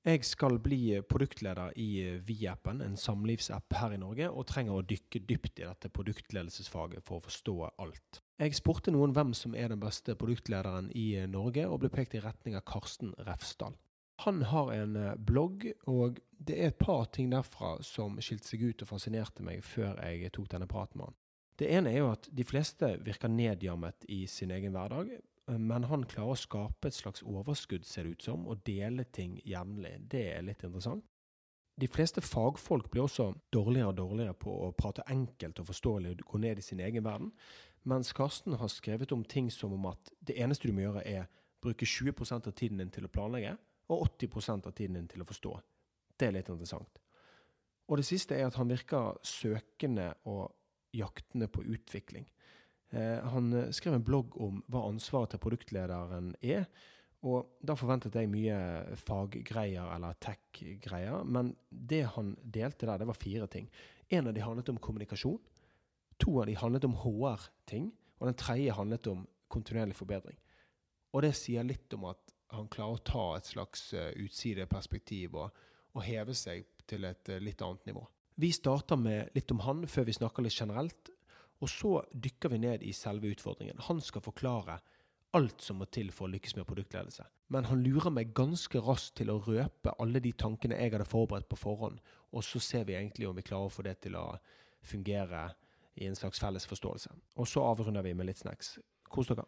Jeg skal bli produktleder i Vi-appen, en samlivsapp her i Norge, og trenger å dykke dypt i dette produktledelsesfaget for å forstå alt. Jeg spurte noen hvem som er den beste produktlederen i Norge, og ble pekt i retning av Karsten Refsdal. Han har en eh, blogg, og det er et par ting derfra som skilte seg ut og fascinerte meg før jeg tok denne praten med han. Det ene er jo at de fleste virker nedjammet i sin egen hverdag, men han klarer å skape et slags overskudd, ser det ut som, og dele ting jevnlig. Det er litt interessant. De fleste fagfolk blir også dårligere og dårligere på å prate enkelt og forståelig og gå ned i sin egen verden, mens Karsten har skrevet om ting som om at det eneste du må gjøre, er bruke 20 av tiden din til å planlegge, og 80% av tiden din til å forstå. Det er litt interessant. Og det siste er at han virker søkende og jaktende på utvikling. Eh, han eh, skrev en blogg om hva ansvaret til produktlederen er. Og da forventet jeg mye faggreier eller tech-greier, men det han delte der, det var fire ting. En av de handlet om kommunikasjon. To av de handlet om HR-ting. Og den tredje handlet om kontinuerlig forbedring. Og det sier litt om at han klarer å ta et slags uh, utsideperspektiv og, og, heve seg til et litt annet nivå. Vi starter med litt om han før vi snakker litt generelt. Og så dykker vi ned i selve utfordringen. Han skal forklare alt som må til for å lykkes med produktledelse. Men han lurer meg ganske raskt til å røpe alle de tankene jeg hadde forberedt på forhånd, og så ser vi egentlig om vi klarer å få det til å fungere i en slags felles forståelse. Og så avrunder vi med litt snacks. Kos dere.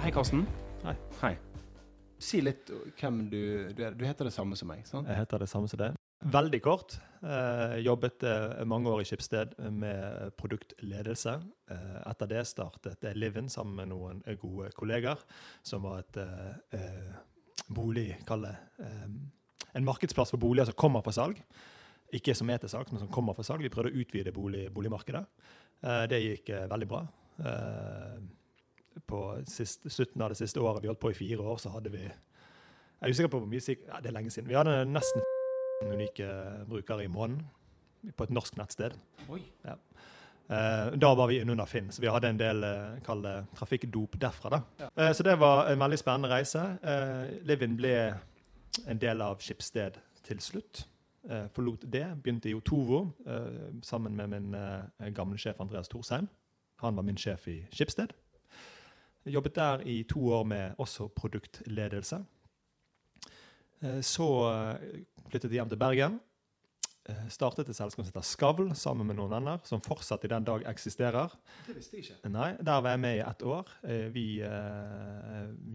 Hei, Karsten. Hei. Si litt hvem du, du er. Du heter det samme som meg, sant? Jeg heter det samme som deg. Veldig kort. Eh, jobbet eh, mange år i Skipsted med produktledelse. Eh, etter det startet jeg Livin sammen med noen gode kolleger, som var et eh, bolig, kall det en markedsplass for boliger som kommer for salg. Ikke som er til salg, men som kommer for salg. Vi prøvde å utvide bolig, boligmarkedet. det gikk veldig bra på siste, slutten av det siste året, vi holdt på i fire år, så hadde vi Jeg er usikker på hvor mye ja, Det er lenge siden. Vi hadde nesten unike brukere i måneden på et norsk nettsted. Oi. Ja. Eh, da var vi innunder Finn, så vi hadde en del eh, det, trafikkdop derfra. da. Ja. Eh, så det var en veldig spennende reise. Livin ble en del av Skipsted til slutt. Forlot det, begynte i Otovo sammen med min gamle sjef Andreas Thorsheim. Han var min sjef i Skipsted. Jobbet der i to år med også produktledelse. Eh, så eh, flyttet jeg hjem til Bergen. Eh, startet et selskap som heter Skavl, sammen med noen venner, som fortsatt i den dag eksisterer. Det visste jeg ikke. Nei, Der var jeg med i ett år. Vi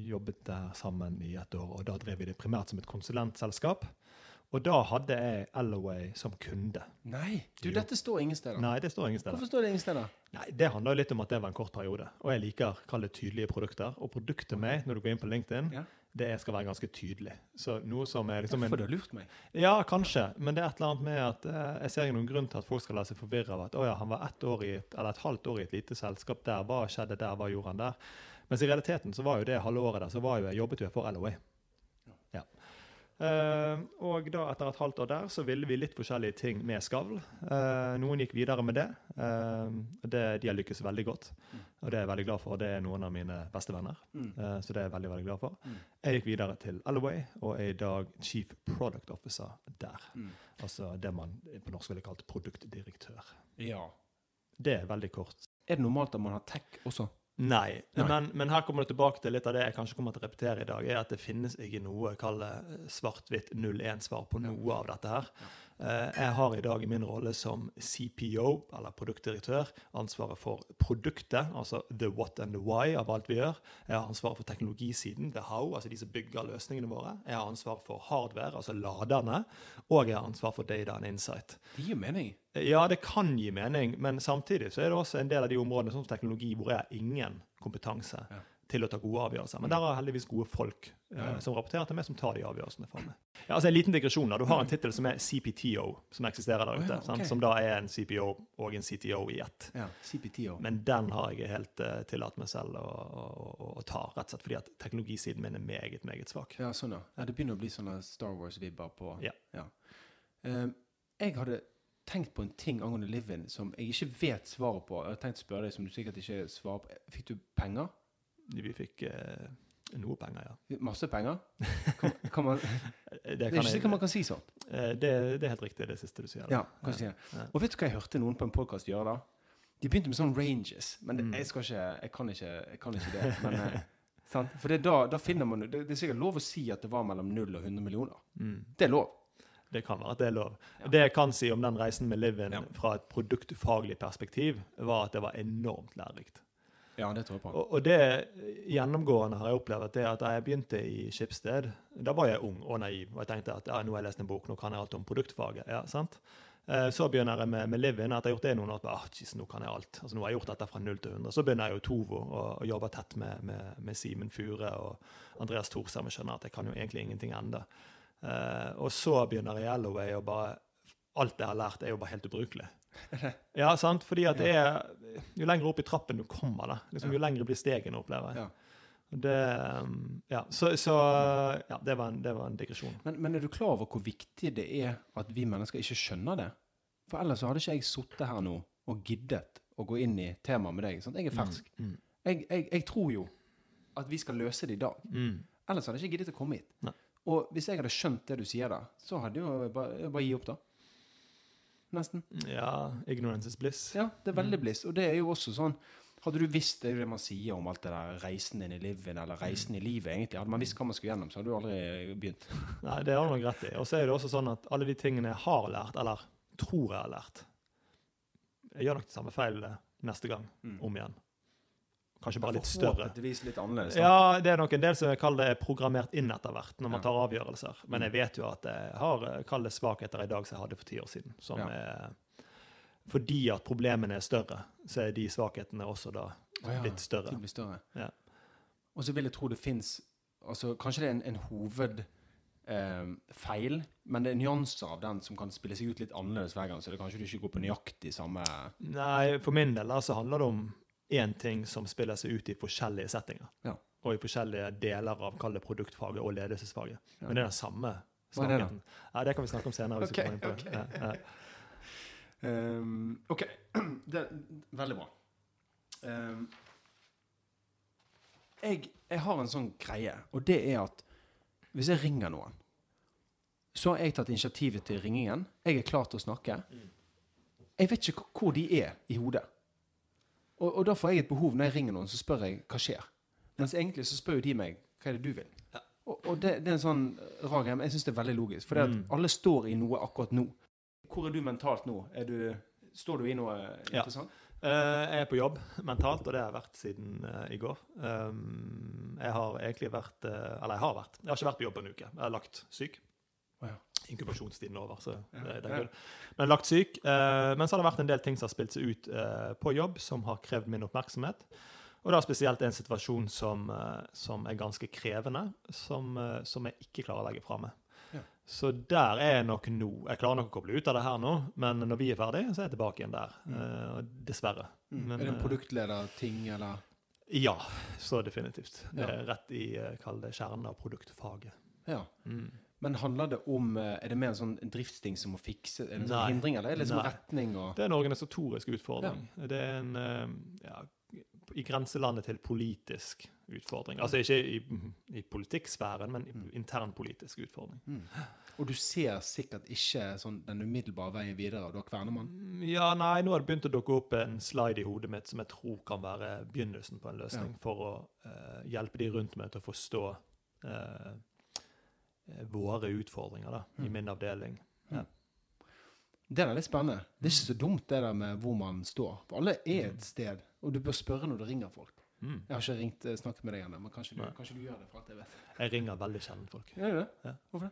jobbet der sammen i ett år, og da drev vi det primært som et konsulentselskap. Og da hadde jeg Alloway som kunde. Nei, du, dette står ingen steder. Nei, det står ingen steder. Hvorfor står det ingen steder? Nei, Det handler jo litt om at det var en kort periode. Og jeg liker kall det tydelige produkter. Og produktet meg, når du går inn på LinkedIn, ja. det skal være ganske tydelig. Så noe som er liksom Derfor du har lurt meg? Ja, kanskje. Men det er et eller annet med at eh, jeg ser ingen grunn til at folk skal la seg forvirre av at å ja, han var ett år i eller et halvt år i et lite selskap der. Hva skjedde der? Hva gjorde han der? Mens i realiteten så var jo det halve året der, så var jo jeg jobbet jo for LOA. Uh, og da etter et halvt år der så ville vi litt forskjellige ting med Skavl. Uh, noen gikk videre med det. Uh, det. De har lykkes veldig godt, og det er jeg veldig glad for. Det er noen av mine beste venner. Mm. så det er jeg veldig veldig glad for. Mm. Jeg gikk videre til Alloway og er i dag Chief Product Officer der. Mm. Altså det man på norsk ville kalt produktdirektør. Ja. Det er veldig kort. Er det normalt at man har tech også? Nei, Nei. Men, men, her kommer det tilbake til litt av det jeg kanskje kommer til å repetere i dag, er at det finnes ikke noe svart-hvitt 0-1-svar på noe ja. av dette her. Ja. Eh, jeg har i dag i min rolle som CPO, eller produktdirektør, ansvaret for produktet, altså the what and the why av alt vi gjør. Jeg har ansvaret for teknologisiden, the how, altså de som bygger løsningene våre. Jeg har ansvar for hardware, altså laderne, og jeg har ansvar for data and insight. Det gir mening. Ja, det kan gi mening, men samtidig så er det også en del av de områdene som teknologi hvor jeg har ingen kompetanse. Ja til å ta gode avgjørelser. Men der har heldigvis gode folk eh, som rapporterer til meg, som tar de avgjørelsene for meg. Ja, altså En liten digresjon. da, Du har en tittel som er CPTO, som eksisterer der ute. Oh, ja, okay. Som da er en CPO og en CTO i ett. Ja, CPTO. Men den har jeg helt uh, tillatt meg selv å, å, å, ta, rett og slett fordi at teknologisiden min er meget, meget svak. Ja, sånn da. Ja, Det begynner å bli sånne Star Wars-vibber på Ja. ja. Uh, jeg hadde tenkt på en ting angående Livin som jeg ikke vet svaret på. Jeg har tenkt å spørre deg som du sikkert ikke svarer på. Fikk du penger? Vi fikk eh, noe penger, ja. Masse penger? Kan, kan man, Det, det er ikke sikkert man kan si sånn. eh, det, det er helt riktig, det siste du sier. Ja, det. Ja. Og vet du hva jeg hørte noen på en podkast gjøre da? De begynte med sånn ranges. Men det, Mm. jeg, ikke, jeg, kan ikke, jeg kan ikke det. Men, eh, sant? For det da, da finner man det, det er sikkert lov å si at det var mellom 0 og 100 millioner. Mm. Det er lov. Det kan være at det er lov. Ja. Det jeg kan si om den reisen med Livin Ja. fra et produktfaglig perspektiv, var at det var enormt lærerikt. Ja, det tror jeg på. Og, og det gjennomgående har jeg opplevd at det at da jeg begynte i Skipsted, da var jeg ung og naiv. Og jeg tenkte at ja, nå har jeg lest en bok, nå kan jeg alt om produktfaget. ja, sant? Eh, Så begynner jeg med, med Livin. Etter jeg har gjort det noen år, ah, jeez, nå kan jeg alt. Altså, nå har jeg gjort dette fra 0 til 100. Så begynner jeg jo Tovo og, og jobber tett med, med, med Simen Fure og Andreas Thorsheim og skjønner at jeg kan jo egentlig ingenting enda. Uh, og så begynner Yellowway og bare Alt jeg har lært, er jo bare helt ubrukelig. Ja, sant? Fordi at det er Jo lenger opp i trappen du kommer, da, liksom, jo lengre blir stegene, opplever jeg. Ja. Det, um, ja, så, så ja, det var en, det var en digresjon. Men, men er du klar over hvor viktig det er at vi mennesker ikke skjønner det? For ellers hadde ikke jeg sittet her nå og giddet å gå inn i temaet med deg. Sant? Jeg er fersk. Mm, Jeg, jeg, jeg tror jo at vi skal løse det i dag. mm. Ellers hadde jeg ikke giddet å komme hit. Nei. Og hvis jeg hadde skjønt det du sier da, så hadde jo jeg bare, bare gi opp da. Nesten. Ja, ignorance is bliss. Ja, det er veldig bliss. Og det er jo også sånn Hadde du visst det det man sier om alt det der reisen inn i livet, eller reisen i livet, egentlig. Hadde man visst hva man skulle gjennom, så hadde du aldri begynt. Nei, det har du nok rett i. Og så er det også sånn at alle de tingene jeg har lært, eller tror jeg har lært Jeg gjør nok de samme feilene neste gang, Mm. om igjen. Kanskje bare litt større. Forhåpentligvis litt annerledes. da. Ja, det er nok en del som jeg kaller det programmert inn etter hvert, når man tar avgjørelser. Men jeg vet jo at jeg har eh, det svakheter i dag som jeg hadde for ti år siden. Som Ja. er Fordi at problemene er større, så er de svakhetene også da litt større. De blir større. Ja. Og så vil jeg tro det fins altså, Kanskje det er en, en hovedfeil, men det er nyanser av den som kan spille seg ut litt annerledes hver gang. Så det kanskje du ikke går på nøyaktig samme Nei, for min del så så handler det om én ting som spiller seg ut i forskjellige settinger. Ja. Og i forskjellige deler av kall det produktfaget og ledelsesfaget. Ja. Men det er den samme er det. Ja, det kan vi snakke om senere. okay. på det. ok. Det er veldig bra. Um, jeg, jeg har en sånn greie, og det er at hvis jeg ringer noen, så har jeg tatt initiativet til ringingen. Jeg er klar til å snakke. Jeg vet ikke hvor de er i hodet. Og, og da får jeg et behov når jeg ringer noen, så spør jeg hva skjer. Mens egentlig så spør jo de meg hva er det du vil. Ja. Og, og det, det er en sånn rar greie, men jeg syns det er veldig logisk. For det at Mm. alle står i noe akkurat nå. Hvor er du mentalt nå? Er du, står du i noe Ja. interessant? Eh, jeg er på jobb mentalt, og det har jeg vært siden uh, i går. Um, jeg har egentlig vært uh, Eller jeg har vært. Jeg har ikke vært på jobb en uke. Jeg har lagt syk. Oh, ja. Inkubasjonstiden er over, så det, det er gull. Men lagt syk. eh, men så har det vært en del ting som har spilt seg ut eh, på jobb, som har krevd min oppmerksomhet. Og da spesielt en situasjon som, eh, som er ganske krevende, som, eh, som jeg ikke klarer å legge fra meg. Ja. Så der er jeg nok nå. Jeg klarer nok å koble ut av det her nå, men når vi er ferdig, så er jeg tilbake igjen der. Mm. og dessverre. Mm. Men, er det en eh, produktlederting, eller? Ja, så definitivt. Det er rett i eh, kall det kjernen av produktfaget. Ja. Mm. Men handler det om eh, Er det mer en sånn driftsting som må fikse? Er det en sånn Nei. hindring, eller er det liksom Nei. retning og Det er en organisatorisk utfordring. Det er en eh, ja, i grenselandet til politisk utfordring. Altså ikke i, i politikksfæren, men Mm. intern politisk utfordring. mm. Og du ser sikkert ikke sånn den umiddelbare veien videre, og da kverner man? Mm, Ja, nei, nå har det begynt å dukke opp en slide i hodet mitt som jeg tror kan være begynnelsen på en løsning Ja. for å uh, hjelpe de rundt meg til å forstå eh, våre utfordringer da, i Mm. min avdeling. Ja. Det er litt spennende. Det er ikke så dumt det der med hvor man står. For alle er et sted, og du bør spørre når du ringer folk. Mm. Jeg har ikke ringt, eh, snakket med deg ennå, men kanskje du, kanskje du gjør det for alt jeg vet. Jeg ringer veldig sjelden folk. Gjør du det? Ja. Hvorfor det?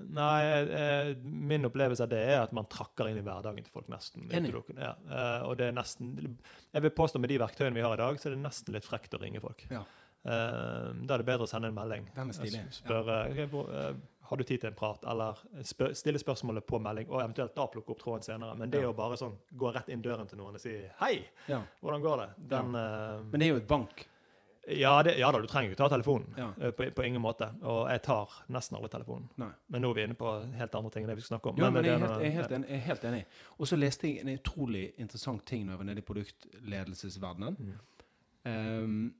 Nei, eh, min opplevelse av det er at man trakker inn i hverdagen til folk nesten. Enig. Ja, eh, og det er nesten Jeg vil påstå med de verktøyene vi har i dag, så er det nesten litt frekt å ringe folk. Ja. Eh, da er det bedre å sende en melding. Den er stilig. Spørre ja. hvor, eh, har du tid til en prat, eller spør, stille spørsmålet på melding, og eventuelt da plukke opp tråden senere. Men det Ja. å bare sånn gå rett inn døren til noen og si 'hei, Ja. hvordan går det', den uh, Men det er jo et bank. Ja, det, ja da, du trenger jo ikke ta telefonen. Ja. eh, På, på ingen måte. Og jeg tar nesten aldri telefonen. Nei. Men nå er vi inne på helt andre ting enn det vi skal snakke om. Jo, men men jeg er helt, jeg er helt, enig, jeg er helt enig. Og så leste jeg en utrolig interessant ting når jeg var nede i produktledelsesverdenen. Mm. Um,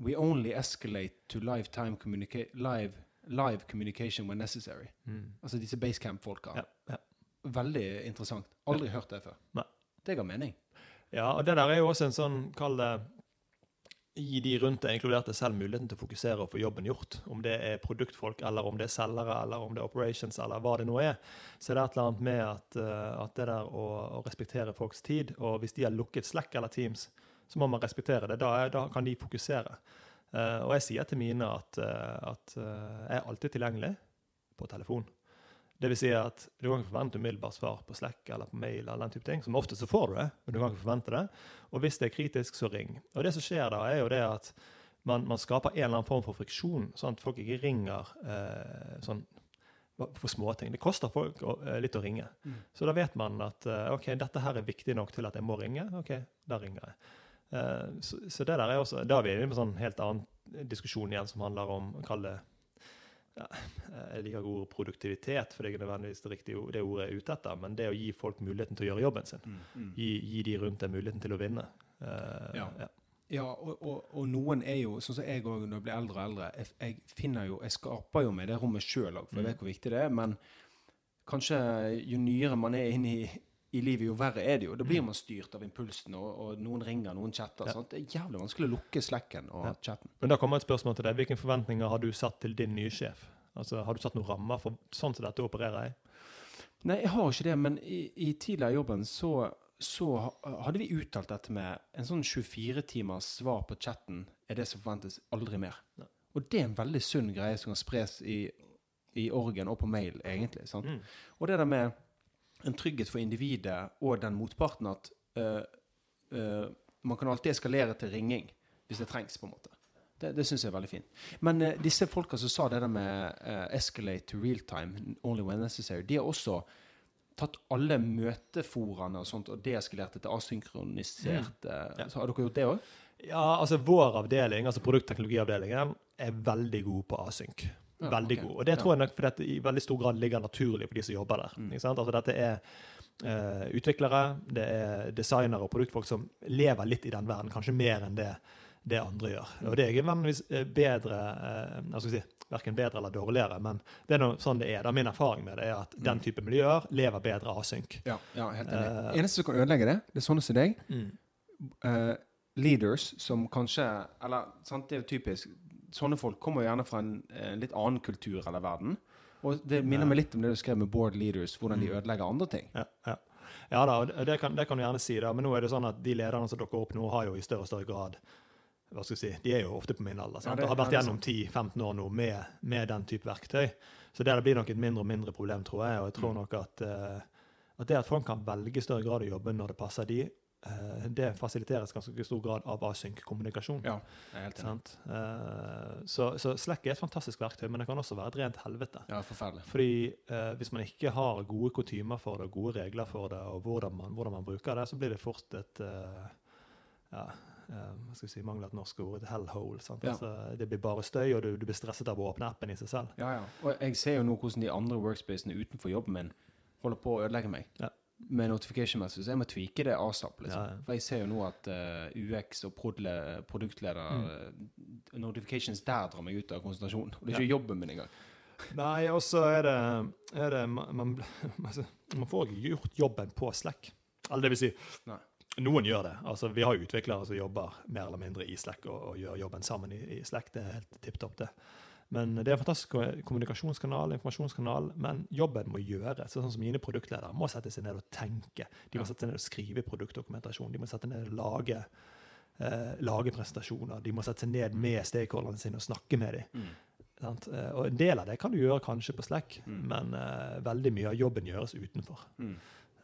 we only escalate to lifetime communica live, live communication when necessary. Mm. Altså disse basecamp-folka. Ja, ja. Veldig interessant. Aldri hørt det før. Nei. Det ga mening. Ja, og det der er jo også en sånn, kall det Gi de rundt deg, inkludert deg selv, muligheten til å fokusere og få jobben gjort. Om det er produktfolk, eller om det er selgere, eller om det er operations, eller hva det nå er. Så det er et eller annet med at, eh, at det der å, å respektere folks tid, og hvis de har lukket Slack eller Teams, så må man respektere det. Da, da kan de fokusere. Uh, og jeg sier til mine at, uh, at uh, jeg er alltid tilgjengelig på telefon. Det vil si at du kan ikke forvente umiddelbart svar på Slack eller på mail. eller den type ting. Som ofte så får du det, men du kan ikke forvente det. Og hvis det er kritisk, så ring. Og det som skjer da, er jo det at man, man skaper en eller annen form for friksjon, sånn at folk ikke ringer sånn for småting. Det koster folk å, litt å ringe. Mm. Så da vet man at OK, dette her er viktig nok til at jeg må ringe. OK, da ringer jeg. Eh, så, så det der er også Da er vi inne på en sånn helt annen diskusjon igjen, som handler om å kalle ja, Jeg liker ikke ordet produktivitet, for det er ikke nødvendigvis det riktige det ordet jeg er ute etter, men det å gi folk muligheten til å gjøre jobben sin. Gi, gi de rundt deg muligheten til å vinne. Uh, Ja. ja. Ja, og, og, og noen er jo, sånn som jeg òg når jeg blir eldre og eldre, jeg, jeg finner jo Jeg skaper jo meg det rommet sjøl òg, for jeg vet hvor viktig det er. Men kanskje jo nyere man er inne i, i livet, jo verre er det jo. Da blir man styrt av impulsen, og, og noen ringer, noen chatter. Ja. Det er jævlig vanskelig å lukke slekken og Ja. chatten. Men da kommer et spørsmål til deg. Hvilke forventninger har du satt til din nye sjef? Altså, Har du satt noen rammer for sånn som dette opererer jeg? Nei, jeg har ikke det, men i, i tidligere jobben så, så hadde vi uttalt dette med en sånn 24 timers svar på chatten er det som forventes aldri mer. Ja. Og det er en veldig sunn greie som kan spres i, i orgen og på mail, egentlig. sant? Mm. Og det der med en trygghet for individet og den motparten at uh, uh, man kan alltid eskalere til ringing hvis det trengs, på en måte. Det, det syns jeg er veldig fint. Men uh, disse folka som sa det der med escalate to real time, only when necessary, de har også tatt alle møteforaene og sånt og deeskalert til asynkronisert. øh, Mm. Ja. Så har dere gjort det òg? Ja, altså Vår avdeling, altså produktteknologiavdelingen, er veldig god på async. Veldig okay. god. Og det tror jeg nok fordi det i veldig stor grad ligger naturlig for de som jobber der. Mm. Altså Dette er uh, utviklere, det er designere og produktfolk som lever litt i den verden, kanskje mer enn det, det andre gjør. Og det er ikke vanligvis eh, bedre uh, jeg skal si, Verken bedre eller dårligere, men det er noe, sånn det er. da Min erfaring med det er at den type miljøer lever bedre async. Ja, ja, helt enig. Uh, Eneste som kan ødelegge det, det er sånne som deg. Mm. Uh, leaders som kanskje Eller sant, det er jo typisk. Sånne folk kommer gjerne fra en, en litt annen kultur eller verden. Og det minner meg litt om det du skrev med board leaders, hvordan de ødelegger andre ting. Ja, ja. ja da, og det kan, det kan du gjerne si, da. Men nå er det sånn at de lederne som dukker opp nå, har jo i større og større grad hva skal jeg si, De er jo ofte på min alder. sant? Ja, det- og har vært gjennom 10-15 år nå med, med den type verktøy. Så det blir nok et mindre og mindre problem, tror jeg. Og jeg Mm. tror nok at, uh, at det at folk kan velge i større grad å jobbe når det passer de, eh, det fasiliteres ganske stor grad av asynk-kommunikasjon. Ja. Eh, så, så Slack er et fantastisk verktøy, men det kan også være et rent helvete. Ja, forferdelig. Fordi eh, Hvis man ikke har gode kutymer for det, gode regler for det, og hvordan man, hvordan man bruker det, så blir det fort et eh, ja, eh, skal vi si, mangler et norsk ord, et hellhole. Sant? Ja. Altså, det blir bare støy, og du, du blir stresset av å åpne appen i seg selv. Ja, ja. Og jeg ser jo nå hvordan de andre workspacene utenfor jobben min holder på å ødelegge meg. Ja. Med notification-message. Så jeg må tweake det asap. Liksom. Ja, ja. For jeg ser jo nå at uh, UX og prodle, produktleder Mm. uh, Notifications der drar meg ut av konsentrasjonen. Og det er ikke jobben min engang. Nei, og så er det, er det man, man, altså, man får ikke gjort jobben på Slack. Eller det vil si, Nei. noen gjør det. Altså, vi har utviklere som jobber mer eller mindre i Slack og, og gjør jobben sammen i, i Slack. Det er helt tipp topp, det. Men det er en fantastisk kommunikasjonskanal, informasjonskanal, men jobben må gjøres. Sånn som mine produktledere må sette seg ned og tenke. De må sette seg ned og skrive produktdokumentasjon. De må sette seg ned og lage, eh, lage presentasjoner. De må sette seg ned med stakeholderne sine og snakke med dem. Sant? Eh, Og en del av det kan du gjøre kanskje på Slack, Mm. men eh, veldig mye av jobben gjøres utenfor. Mm.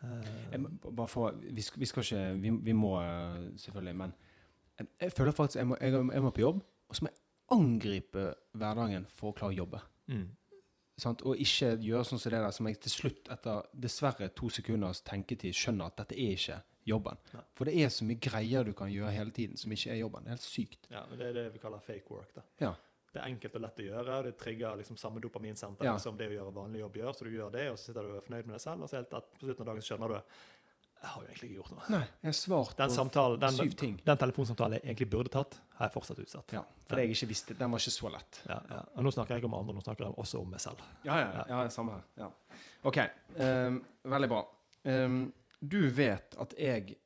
Eh, bare for, vi, skal, vi skal ikke Vi, vi må selvfølgelig, men jeg føler faktisk jeg må, jeg, jeg må på jobb, og så må jeg angripe hverdagen for å klare å jobbe. mm. Sant? Og ikke gjøre sånn som det der som jeg til slutt, etter dessverre to sekunders tenketid, skjønner at dette er ikke jobben. Nei. For det er så mye greier du kan gjøre hele tiden som ikke er jobben. Det er helt sykt. Ja, men Det er det vi kaller fake work. da. Ja. Det er enkelt og lett å gjøre, og det trigger liksom samme dopaminsenter Ja. som det å gjøre vanlig jobb gjør. Så du gjør det, og så sitter du fornøyd med deg selv, og så helt at på slutten av dagen skjønner du jeg har jo egentlig ikke gjort noe. Nei, jeg har svart Den, på den, syv ting. den telefonsamtalen jeg egentlig burde tatt, har jeg fortsatt utsatt. Ja, for jeg ikke visste, den var ikke så lett. Ja, ja. Og nå snakker jeg ikke om andre, nå snakker jeg også om meg selv. Ja, ja, ja, samme her. Ja. OK, Um, veldig bra. Um, du vet at jeg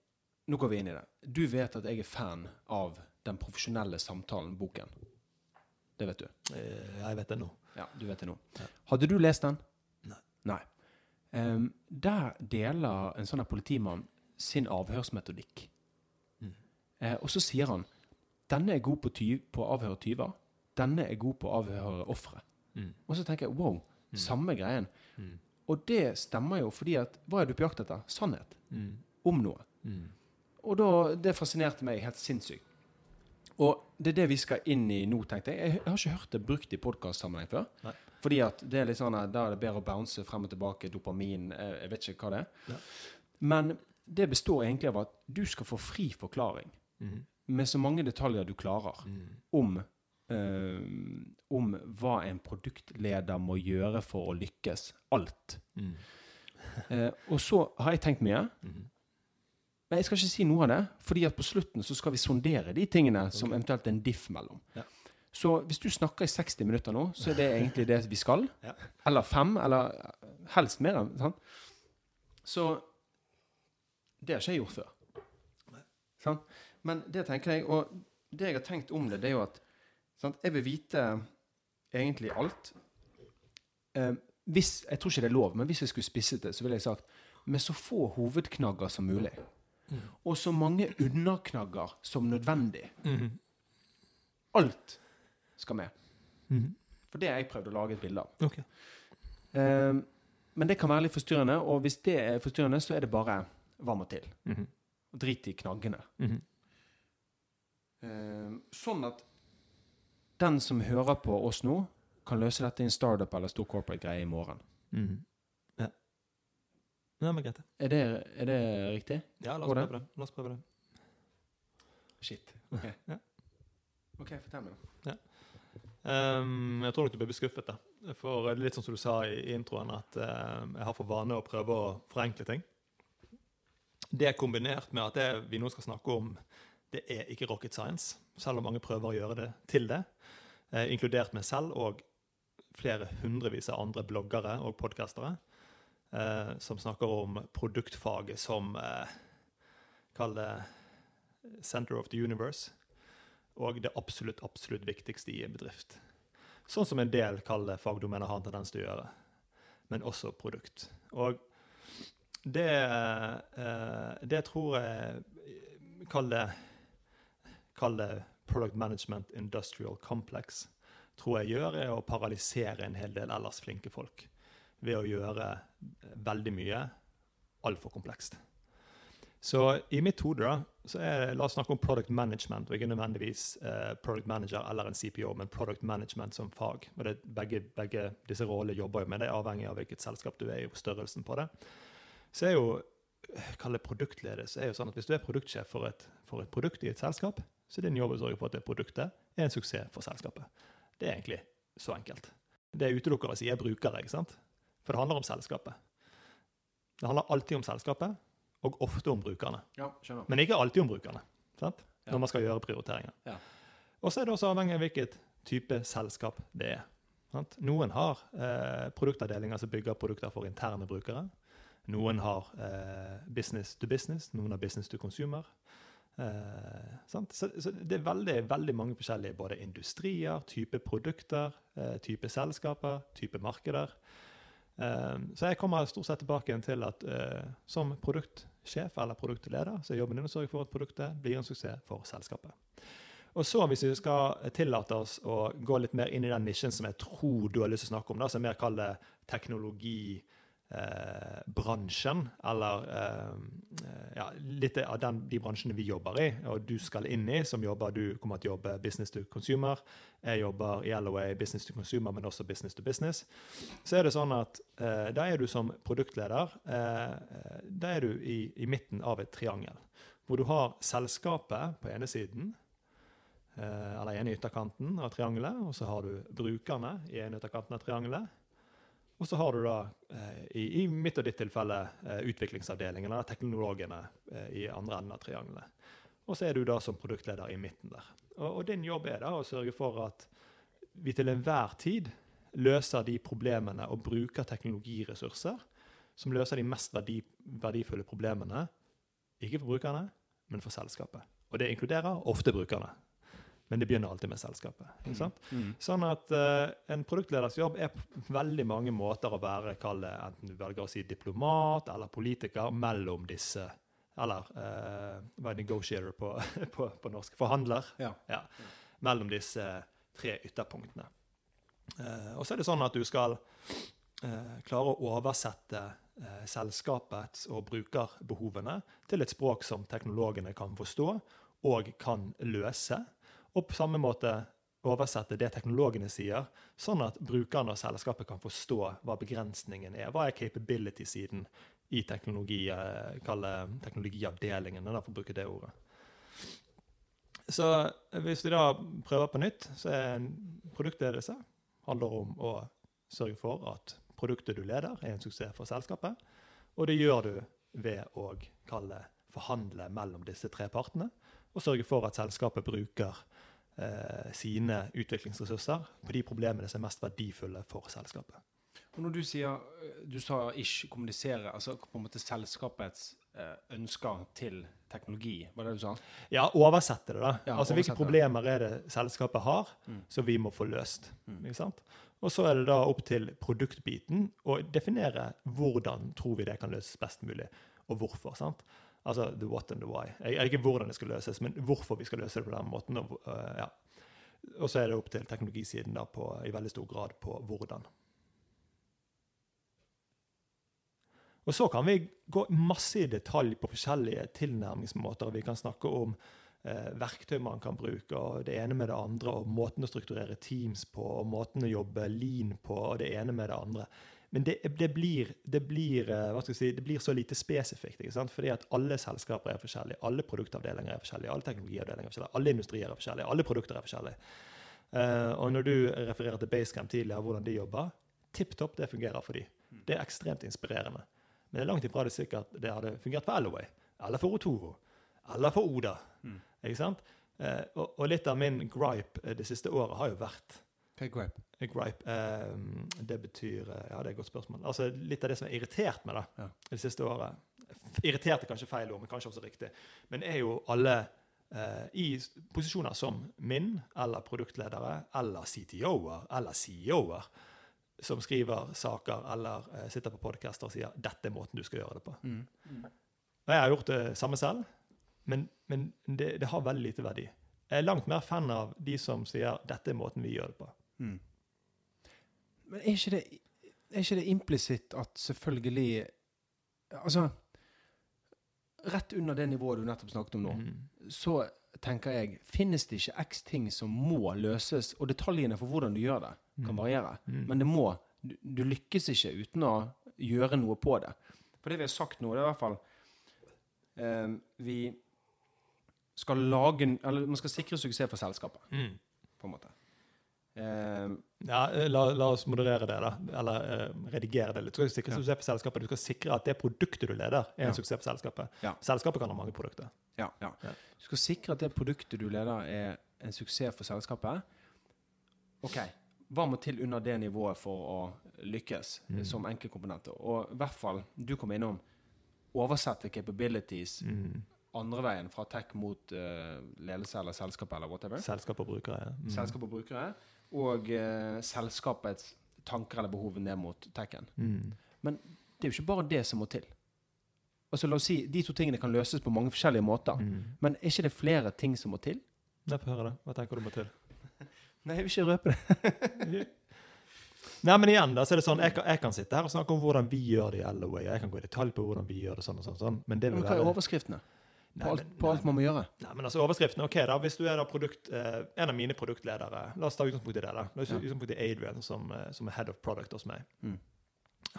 Nå går vi inn i det. Du vet at jeg er fan av Den profesjonelle samtalen, boken. Det vet du. Eh, Jeg vet det nå. Ja, du vet det nå. Ja. Hadde du lest den? Nei. Nei. Ehm, der deler en sånn politimann sin avhørsmetodikk. Mm. Uh, og så sier han denne er god på, tyv, på å avhøre tyver. Denne er god på å avhøre ofre. Mm. Og så tenker jeg wow, samme greien. Mm. Og det stemmer jo fordi at hva er du på jakt etter? Sannhet Mm. om noe. Mm. Og da, det fascinerte meg helt sinnssykt. Og det er det vi skal inn i nå, tenkte jeg. Jeg har ikke hørt det brukt i podkastsammenheng før. Nei. Fordi at det er litt sånn at da er det bedre å bounce frem og tilbake, dopamin, eh, jeg vet ikke hva det er. Ja. Men det består egentlig av at du skal få fri forklaring Mm. med så mange detaljer du klarer Mm. om, eh, om hva en produktleder må gjøre for å lykkes. Alt. Mm. Eh, og så har jeg tenkt mye. Mm. Men jeg skal ikke si noe av det, fordi at på slutten så skal vi sondere de tingene som eventuelt er en diff mellom. Ja. Så hvis du snakker i 60 minutter nå, så er det egentlig det vi skal. Ja. Eller fem, eller helst mer. Sant? Så det har ikke jeg gjort før. Sant? Men det tenker jeg, og det jeg har tenkt om det, det er jo at sant? jeg vil vite egentlig alt. Eh, hvis, jeg tror ikke det er lov, men hvis jeg skulle spisset det, så ville jeg sagt med så få hovedknagger som mulig. Mm. Og så mange underknagger som nødvendig. Mm. Alt skal med. Mm. For det har jeg prøvd å lage et bilde av. Ok. Eh, men det kan være litt forstyrrende, og hvis det er forstyrrende, så er det bare hva må til. Mhm. Drit i knaggene. Mhm. Eh, sånn at den som hører på oss nå, kan løse dette i en startup eller stor corporate greie i morgen. Mhm. Ja. Nei, men greit. det. Er det, er det riktig? Ja, la oss det? prøve det. La oss prøve det. Shit. Ok, Ja. Ok, fortell meg. da. Ehm, jeg tror nok du blir skuffet. da. For litt sånn som du sa i introen, at uh, jeg har for vane å prøve å forenkle ting. Det kombinert med at det vi nå skal snakke om, det er ikke rocket science, selv om mange prøver å gjøre det til det. uh, inkludert meg selv og flere hundrevis av andre bloggere og podkastere uh, som snakker om produktfaget som eh, Kall det center of the universe og det absolutt, absolutt viktigste i en bedrift. Sånn som en del kaller fagdomener har en tendens til å gjøre, men også produkt. Og det, eh, det tror jeg Kall det, kall det product management industrial complex. Tror jeg gjør er å paralysere en hel del ellers flinke folk ved å gjøre veldig mye altfor komplekst. Så i mitt hode da, så er la oss snakke om product management, og ikke nødvendigvis eh, product manager eller en CPO, men product management som fag. Og det, begge, begge disse rollene jobber jo med det, avhengig av hvilket selskap du er i, og størrelsen på det. Så er jo, kall det produktledelse, er jo sånn at hvis du er produktsjef for et, for et produkt i et selskap, så er din jobb å sørge for at det produktet er en suksess for selskapet. Det er egentlig så enkelt. Det utelukker å si er brukere, ikke sant? For det handler om selskapet. Det handler alltid om selskapet, og ofte om brukerne. Ja, skjønner. Men ikke alltid om brukerne, sant? Ja. når man skal gjøre prioriteringer. Ja. Og så er det også avhengig av hvilket type selskap det er. Sant? Noen har eh, produktavdelinger som bygger produkter for interne brukere. Noen har eh, business to business, noen har business to consumer. Eh, sant? Så, så det er veldig, veldig mange forskjellige både industrier, type produkter, eh, type selskaper, type markeder. Eh, så jeg kommer stort sett tilbake til at eh, som produktsjef eller produktleder, så er jobben din å sørge for at produktet blir en suksess for selskapet. Og så hvis vi skal tillate oss å gå litt mer inn i den nisjen som jeg tror du har lyst til å snakke om, da, som mer kaller teknologi, eh, bransjen, eller eh, ja, litt av den, de bransjene vi jobber i, og du skal inn i, som jobber Du kommer til å jobbe business to consumer. Jeg jobber i LOA business to consumer, men også business to business. Så er det sånn at eh, da er du som produktleder eh, da er du i, i midten av et triangel. Hvor du har selskapet på ene siden, eh, eller ene ytterkanten av triangelet, og så har du brukerne i ene ytterkanten av triangelet. Og så har du da, eh, i, i mitt og ditt tilfelle, eh, utviklingsavdelingen, eller teknologene eh, i andre enden av triangelet. Og så er du da som produktleder i midten der. Og, og din jobb er da å sørge for at vi til enhver tid løser de problemene og bruker teknologiressurser som løser de mest verdi, verdifulle problemene, ikke for brukerne, men for selskapet. Og det inkluderer ofte brukerne. Men det begynner alltid med selskapet. sant? Mm. Sånn at uh, En produktleders jobb er på veldig mange måter å være kalle, enten du velger å si diplomat eller politiker mellom disse Eller uh, hva er negotiator på, på, på norsk? Forhandler. Ja. Mellom disse tre ytterpunktene. Uh, og så er det sånn at du skal eh, klare å oversette eh, selskapets og brukerbehovene til et språk som teknologene kan forstå og kan løse. Og på samme måte oversette det teknologene sier, sånn at brukerne og selskapet kan forstå hva begrensningen er. Hva er capability-siden i teknologi, eh, teknologiavdelingen, for å bruke det ordet. Så hvis vi da prøver på nytt, så er produktledelse handler om å sørge for at produktet du leder, er en suksess for selskapet. Og det gjør du ved å kalle forhandle mellom disse tre partene, og sørge for at selskapet bruker eh, sine utviklingsressurser på de problemene som er mest verdifulle for selskapet. Og når du sier Du sa ikke kommunisere, altså på en måte selskapets eh, ønsker til teknologi, var det det du sa? Ja, oversette det, da. Ja, altså Hvilke problemer er det selskapet har, Mm. som vi må få løst? Mm. Ikke sant? Og så er det da opp til produktbiten å definere hvordan tror vi det kan løses best mulig, og hvorfor. sant? Altså the what and the why. Jeg er ikke hvordan det skal løses, men hvorfor vi skal løse det på den måten. Og, uh, ja. og så er det opp til teknologisiden da på, i veldig stor grad på hvordan. Og så kan vi gå masse i detalj på forskjellige tilnærmingsmåter. Vi kan snakke om eh, verktøy man kan bruke, og det ene med det andre, og måten å strukturere teams på, og måten å jobbe lean på, og det ene med det andre. Men det, det, blir, det, blir, eh, si, det blir så lite spesifikt, ikke sant? fordi at alle selskaper er forskjellige, alle produktavdelinger er forskjellige, alle teknologiavdelinger er forskjellige, alle industrier er forskjellige, alle produkter er forskjellige. Uh, og når du refererer til Basecamp tidligere, hvordan de jobber, tipp topp, det fungerer for de. Det er ekstremt inspirerende. Men det er langt ifra det sikkert det hadde fungert for Alloway, eller for Otoro, eller for Oda. Mm. Ikke sant? Uh, og, og litt av min gripe det siste året har jo vært Hva er gripe? eh, Gripe eh, Det betyr eh, Ja, det er et godt spørsmål. Altså Litt av det som har irritert meg da, Ja. det siste året Irritert er kanskje feil ord, men kanskje også riktig. Men er jo alle eh, i posisjoner som min, eller produktledere, eller CTO-er, eller CEO-er, som skriver saker eller eh, sitter på podkaster og sier 'dette er måten du skal gjøre det på'. Mm. Og jeg har gjort det samme selv, men, men det, det har veldig lite verdi. Jeg er langt mer fan av de som sier 'dette er måten vi gjør det på'. Mm. Men er ikke det, er ikke det implisitt at selvfølgelig Altså Rett under det nivået du nettopp snakket om nå, Mm. så tenker jeg Finnes det ikke x ting som må løses, og detaljene for hvordan du gjør det, kan Mm. variere. Mm. Men det må du, du lykkes ikke uten å gjøre noe på det. For det vi har sagt nå, det er i hvert fall eh, Vi skal lage Eller man skal sikre suksess for selskapet, Mm. på en måte. Eh, Ja, eh, la, la oss moderere det, da. Eller uh, redigere det litt. Du skal sikre Ja. suksess for selskapet. Du skal sikre at det produktet du leder, er en Ja. suksess for selskapet. Ja. Selskapet kan ha mange produkter. Ja, ja. Ja. Du skal sikre at det produktet du leder, er en suksess for selskapet. OK, hva må til under det nivået for å lykkes Mm. som enkeltkomponenter? Og i hvert fall, du kom innom oversette capabilities Mm. andre veien, fra tech mot uh, ledelse eller selskap eller whatever. Selskap og brukere. ja. Mm. Selskap og brukere. Og eh, selskapets tanker eller behov ned mot techen. Mm. Men det er jo ikke bare det som må til. Altså, la oss si, De to tingene kan løses på mange forskjellige måter. Mm. Men er ikke det flere ting som må til? Jeg får høre det. Hva tenker du må til? Nei, jeg vil ikke røpe det. Nei, men igjen, da, så er det sånn, jeg kan, jeg kan sitte her og snakke om hvordan vi gjør det i LOA. Jeg kan gå i detalj på hvordan vi gjør det sånn og sånn. sånn men det vil Men hva er overskriftene? Nei, På alt, på alt man må gjøre? Nei, men altså overskriften, ok da, Hvis du er da produkt, eh, en av mine produktledere La oss ta utgangspunkt i det. da. La oss ta utgangspunkt i Adrian, som, eh, som er head of product hos meg. Mm.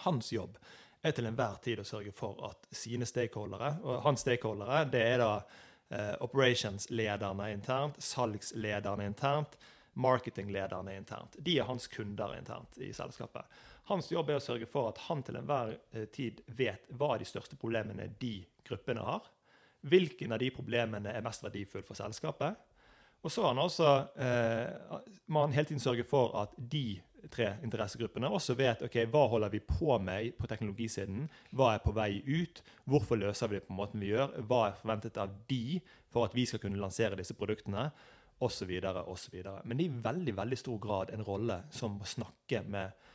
Hans jobb er til enhver tid å sørge for at sine stakeholdere Og hans stakeholdere det er da eh, operations-lederne internt, salgslederne internt, marketinglederne internt. De er hans kunder internt i selskapet. Hans jobb er å sørge for at han til enhver eh, tid vet hva de største problemene de gruppene har. Hvilken av de problemene er mest verdifull for selskapet? Og så har han også eh, må han hele tiden sørge for at de tre interessegruppene også vet ok, hva holder vi på med på teknologisiden, hva er på vei ut, hvorfor løser vi det på måten vi gjør, hva er forventet av de for at vi skal kunne lansere disse produktene, osv. osv. Men det er i veldig veldig stor grad en rolle som må snakke med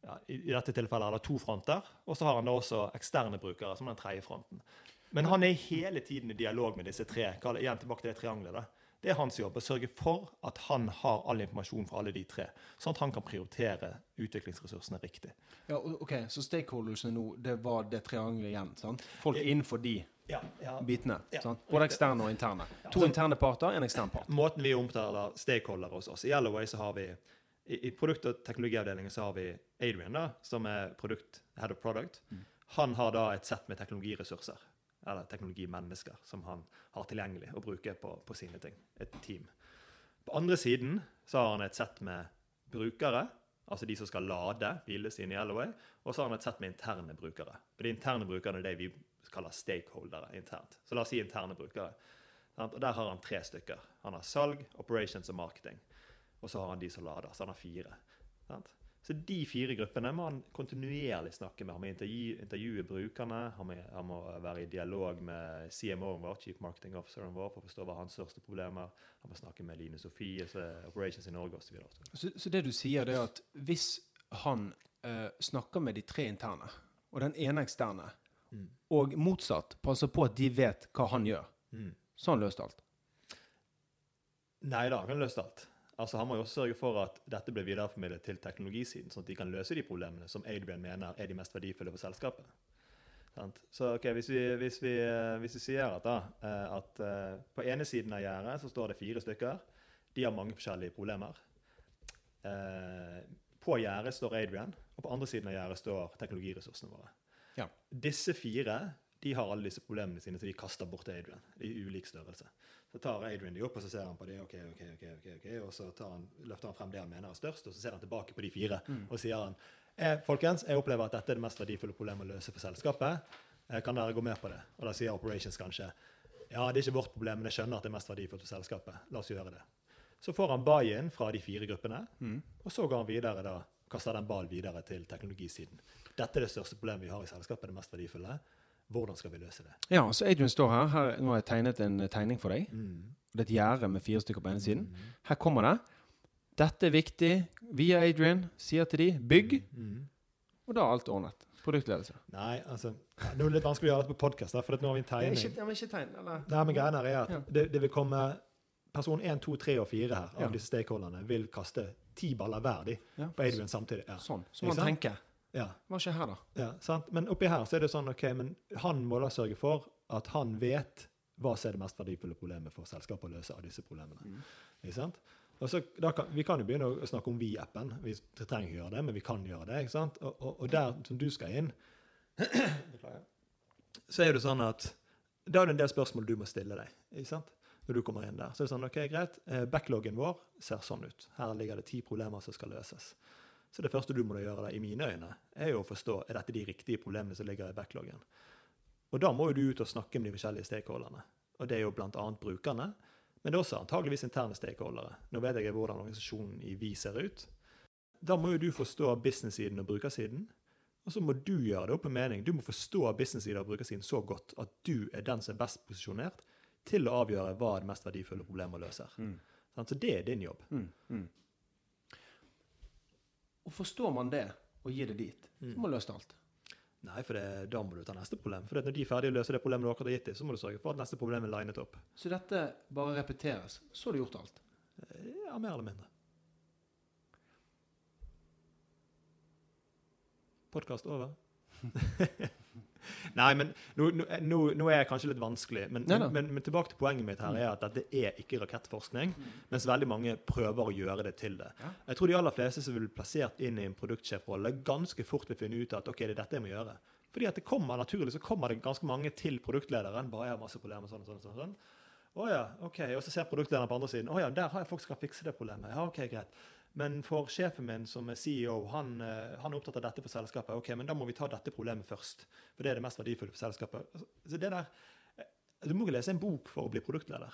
ja, I dette tilfellet er det to fronter, og så har han da også eksterne brukere som den tredje fronten. Men han er hele tiden i dialog med disse tre. Igjen tilbake til det triangelet. Det er hans jobb å sørge for at han har all informasjon fra alle de tre, sånn at han kan prioritere utviklingsressursene riktig. Ja, ok, Så stakeholdersene nå, det var det triangelet igjen? sant? Folk innenfor de Ja, ja. bitene. Sant? Både eksterne og interne. To interne parter, en ekstern part. Måten vi omtaler stakeholdere hos oss I Yellowway så har vi i, i produkt- og teknologiavdelingen så har vi Adrian, da, som er produkt, head of product. Han har da et sett med teknologiressurser, eller teknologimennesker, som han har tilgjengelig å bruke på, på sine ting. Et team. På andre siden så har han et sett med brukere, altså de som skal lade bilene sine i Alloway, og så har han et sett med interne brukere. Og De interne brukerne er det vi kaller stakeholdere internt. Så la oss si interne brukere. Og Der har han tre stykker. Han har salg, operations og marketing. Og så har han de som lader. Så han har fire. Sant? Så de fire gruppene må han kontinuerlig snakke med. Han må intervjue, intervjue brukerne, han må, han må være i dialog med CMO-en vår, Chief Marketing Officeren vår, for å forstå hva hans største problemer Han må snakke med Line Sofie, er Operations i Norge osv. Så, så det du sier, det er at hvis han eh, snakker med de tre interne, og den ene eksterne, og motsatt, passer på at de vet hva han gjør, Mm. så har han løst alt. Nei da, han kan løse alt. Altså, Han må jo også sørge for at dette blir videreformidlet til teknologisiden, sånn at de kan løse de problemene som Adrian mener er de mest verdifulle for selskapet. Sant? Så ok, hvis vi, hvis, vi, eh, hvis vi sier at, da, eh, at eh, på ene siden av gjerdet så står det fire stykker. De har mange forskjellige problemer. På gjerdet står Adrian, og på andre siden av gjerdet står teknologiressursene våre. Ja. Disse fire de har alle disse problemene sine, så de kaster bort Adrian i ulik størrelse. Så tar Adrian de opp, og så ser han på de, ok, ok, ok, ok, ok, og så tar han, løfter han frem det han mener er størst, og så ser han tilbake på de fire, og sier han, eh, folkens, jeg opplever at dette er det mest verdifulle problemet å løse for selskapet. Eh, kan dere gå med på det? Og da sier Operations kanskje, ja, det er ikke vårt problem, men jeg skjønner at det er mest verdifullt for selskapet. La oss gjøre det. Så får han buy-in fra de fire gruppene, og så går han videre da, kaster den ballen videre til teknologisiden. Dette er det største problemet vi har i selskapet, det mest verdifulle. Hvordan skal vi løse det? Ja, så Adrian står her. her nå har jeg tegnet en tegning for deg. Det er et gjerde med fire stykker på ene siden. Her kommer det. Dette er viktig. Via Adrian sier til de bygg. Og da er alt ordnet. Produktledelse. Nei, altså, det er jo litt vanskelig å gjøre dette på podkast, for nå har vi en tegning. Ikke, ja, men ikke tegn, eller? Nei, men greia er at Ja. det, det vil komme person 1, 2, 3 og 4 her av Ja. disse stakeholderne vil kaste ti baller hver de på Adrian samtidig. Ja. Sånn. Så Ikke man tenker. Ja, Hva skjer her, da? ja, sant? Men oppi her så er det sånn, ok, men han må da sørge for at han vet hva som er det mest verdifulle problemet for selskapet å løse av disse problemene. Ikke sant? Og så, kan, vi kan jo begynne å snakke om Vi-appen. Vi trenger ikke gjøre det, men vi kan gjøre det. ikke sant? Og, og, og der som du skal inn, så er det sånn at da er det en del spørsmål du må stille deg. ikke sant? Når du kommer inn der. Så er det sånn, ok, greit, eh, Backloggen vår ser sånn ut. Her ligger det ti problemer som skal løses. Så det første du må gjøre, da, i mine øyne, er jo å forstå er dette de riktige problemene som ligger i backloggen. Og da må jo du ut og snakke med de forskjellige stakeholderne. Og det er jo bl.a. brukerne, men det er også antageligvis interne stakeholdere. Nå vet jeg hvordan organisasjonen i Vi ser ut. Da må jo du forstå business-siden og brukersiden. Og så må du gjøre det opp med mening. Du må forstå business-siden og brukersiden så godt at du er den som er best posisjonert til å avgjøre hva er det mest verdifulle problemet løser. Mm. Så det er din jobb. Og forstår man det, og gir det dit, så må man løse alt. Nei, for det, da må du ta neste problem. For når de er ferdige å løse det problemet du akkurat har gitt dem, så må du sørge for at neste problem er linet opp. Så dette bare repeteres. Så har du gjort alt. Ja, mer eller mindre. podkast over. Nei, men nå, nå, nå, er jeg kanskje litt vanskelig. Men, Nei men, men tilbake til poenget mitt her er at dette er ikke rakettforskning, mens veldig mange prøver å gjøre det til det. Ja. Jeg tror de aller fleste som vil bli plassert inn i en produktsjefrolle, ganske fort vil finne ut at ok, det er dette jeg må gjøre. Fordi at det kommer naturlig så kommer det ganske mange til produktlederen. bare jeg har masse problemer, sånn sånn, sånn, sånn. Å ja, ok. Og så ser produktlederen på andre siden. Å ja, der har jeg folk som kan fikse det problemet. Ja, ok, greit. Men for sjefen min som er CEO, han, eh, han er opptatt av dette for selskapet. Ok, men da må vi ta dette problemet først. For det er det mest verdifulle for selskapet. Så det der, eh, Du må ikke lese en bok for å bli produktleder.